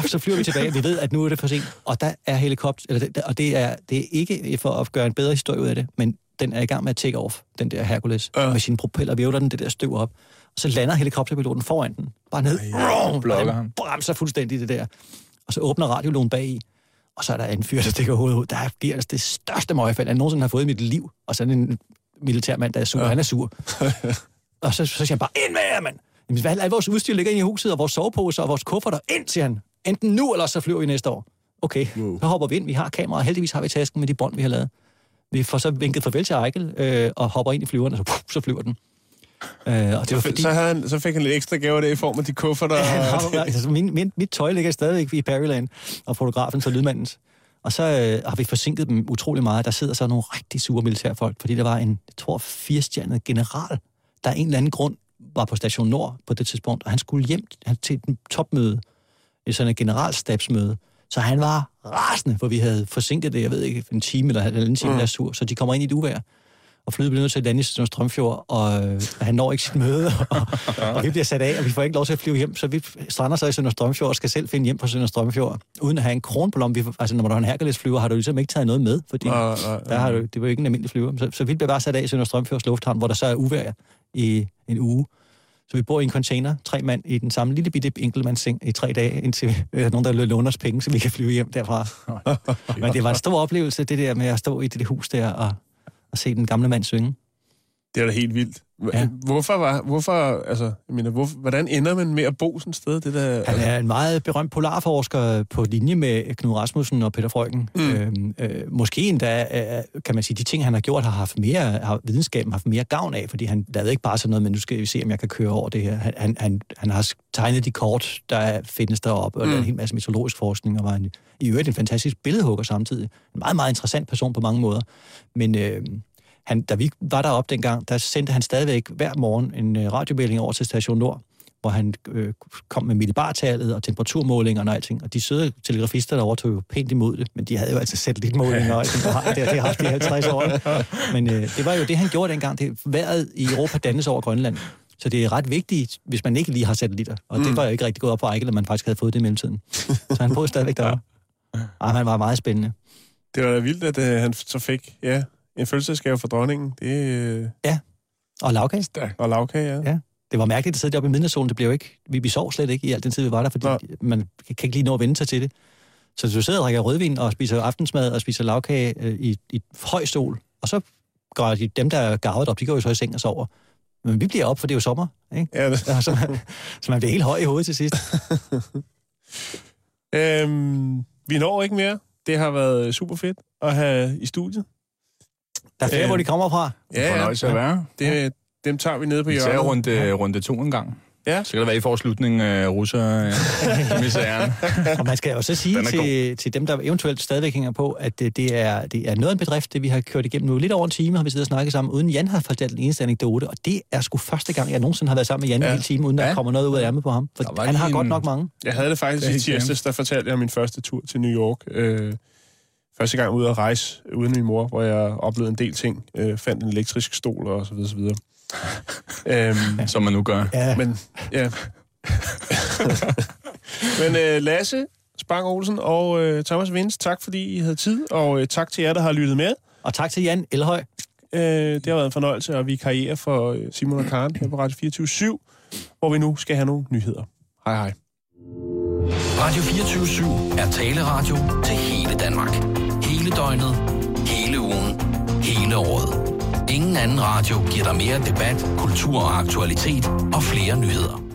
Speaker 4: så flyver vi tilbage. Vi ved, at nu er det for sent. Og der er helikopter, eller, og det er, det er ikke for at gøre en bedre historie ud af det, men den er i gang med at take off, den der Hercules, uh. med sine propeller, vivler den det der støv op. Og så lander helikopterpiloten foran den, bare ned, Ej, ja, og bremser fuldstændig det der. Og så åbner radiologen bag i, og så er der en fyr, der stikker hovedet ud. Der giver altså det største møgfald, jeg nogensinde har fået i mit liv. Og sådan en militærmand, der er sur. Ja. Han er sur. Og så, så siger han bare, ind med jer, mand! Jamen, hvad, alt vores udstyr ligger inde i huset, og vores soveposer og vores kufferter. Ind, siger han. Enten nu, eller så flyver vi næste år. Okay, wow. så hopper vi ind. Vi har kamera, og heldigvis har vi tasken med de bånd, vi har lavet. Vi får så vinket farvel til Eichel, øh, og hopper ind i flyveren, og så, puff, så flyver den.
Speaker 2: Øh, og det var fordi... så, havde han, så fik han lidt ekstra gaver der i form af de kufferter. Ja,
Speaker 4: og... altså, min, min, mit tøj ligger stadigvæk i Perryland, og fotografen så lydmandens. Og så øh, har vi forsinket dem utrolig meget. Der sidder så nogle rigtig sure militærfolk, fordi der var en, jeg tror, firestjernet general, der er en eller anden grund var på Station Nord på det tidspunkt, og han skulle hjem til et topmøde, et sådan et generalstabsmøde. Så han var rasende, for vi havde forsinket det, jeg ved ikke, en time eller en anden time, mm. der sur, så de kommer ind i et uvær og flyet bliver nødt til at lande i Strømfjord, og øh, han når ikke sit møde, og, og vi bliver sat af, og vi får ikke lov til at flyve hjem, så vi strander sig i Sønder Strømfjord og skal selv finde hjem på Sønder Strømfjord, uden at have en kron på lommen. Altså, når man har en Hercules flyver, har du ligesom ikke taget noget med, fordi ja, ja. Der har du, det var jo ikke en almindelig flyver. Så, så vi bliver bare sat af i Sønder Strømfjords lufthavn, hvor der så er uvejr i en uge. Så vi bor i en container, tre mand i den samme lille bitte enkeltmandsseng i tre dage, indtil øh, nogen, der låner os penge, så vi kan flyve hjem derfra. Men det var en stor oplevelse, det der med at stå i det hus der og at se den gamle mand synge.
Speaker 2: Det er da helt vildt. Ja. Hvorfor var, hvorfor, altså, jeg mener, hvor, hvordan ender man med at bo sådan et sted? Det der,
Speaker 4: Han er en meget berømt polarforsker på linje med Knud Rasmussen og Peter Frøken. Mm. Øhm, øh, måske endda, øh, kan man sige, de ting, han har gjort, har haft mere, har videnskaben haft mere gavn af, fordi han lavede ikke bare sådan noget, men nu skal vi se, om jeg kan køre over det her. Han, han, han har tegnet de kort, der findes deroppe, og mm. en hel masse meteorologisk forskning, og var en, i øvrigt en fantastisk billedhugger samtidig. En meget, meget interessant person på mange måder. Men... Øh, han, da vi var deroppe dengang, der sendte han stadigvæk hver morgen en øh, radiomelding over til Station Nord, hvor han øh, kom med millibartallet og temperaturmålingerne og alting. Og de søde telegrafister derovre tog jo pænt imod det, men de havde jo altså satellitmålinger og alting. Det, det har haft de 50 år. Men øh, det var jo det, han gjorde dengang. Det vejret i Europa dannes over Grønland. Så det er ret vigtigt, hvis man ikke lige har satellitter. Og mm. det var jo ikke rigtig gået op på Eichel, at man faktisk havde fået det i mellemtiden. Så han boede stadigvæk derovre. Ja. han var meget spændende.
Speaker 2: Det var da vildt, at uh, han så fik, ja, en fødselsdagsgave for dronningen. Det, øh...
Speaker 4: Ja, og lavkage.
Speaker 2: Og lavkage, ja.
Speaker 4: ja. Det var mærkeligt at sidde deroppe i midnadssolen. Det blev ikke, vi, vi sov slet ikke i al den tid, vi var der, fordi Nå. man kan ikke lige nå at vende sig til det. Så du sidder og drikker rødvin og spiser aftensmad og spiser lavkage øh, i, i høj sol, og så går de, dem, der er gavet op, de går jo så i seng og sover. Men vi bliver op, for det er jo sommer. Ikke? Ja, det. så, man, så man bliver helt høj i hovedet til sidst.
Speaker 2: øhm, vi når ikke mere. Det har været super fedt at have i studiet.
Speaker 4: Der er flere, øh, hvor de kommer fra.
Speaker 3: Ja, ja. Fornøjelse at være.
Speaker 2: Det, dem tager vi nede på hjørnet.
Speaker 3: Vi runde, runde to en gang.
Speaker 2: Ja.
Speaker 3: Så kan det være, I får slutningen af russer misæren.
Speaker 4: Og man skal også sige til, til dem, der eventuelt stadigvæk hænger på, at det, det, er, det er noget af en bedrift, det vi har kørt igennem nu. Lidt over en time har vi siddet og snakket sammen, uden Jan har fortalt den eneste anekdote, og det er sgu første gang, jeg nogensinde har været sammen med Jan ja.
Speaker 2: Ja.
Speaker 4: en hel time, uden der
Speaker 3: Ja.
Speaker 4: kommer noget ud af ærmet på ham. For
Speaker 3: Der
Speaker 4: han har
Speaker 3: lige
Speaker 4: godt
Speaker 3: en-
Speaker 4: nok mange.
Speaker 2: Jeg havde det faktisk
Speaker 3: Det
Speaker 2: i tirsdags, der fortalte jeg om min første tur til New York. Øh, første gang ude at rejse uden min mor, hvor jeg oplevede en del ting. Øh, fandt en elektrisk stol og så videre, så videre. øhm,
Speaker 3: Som man nu gør.
Speaker 4: Ja,
Speaker 2: men, ja. men øh, Lasse Spang Olsen og øh, Thomas Vinds, tak fordi I havde tid, og øh, tak til jer, der har lyttet med.
Speaker 4: og tak til Jan Elhøj.
Speaker 2: Øh, det har været en fornøjelse, og vi karrierer for øh, Simon og Karen her på Radio 24 hvor vi nu skal have nogle nyheder. Hej hej.
Speaker 5: Radio 24 er taleradio til hele Danmark. Døgnet, hele ugen, hele året. Ingen anden radio giver dig mere debat, kultur og aktualitet og flere nyheder.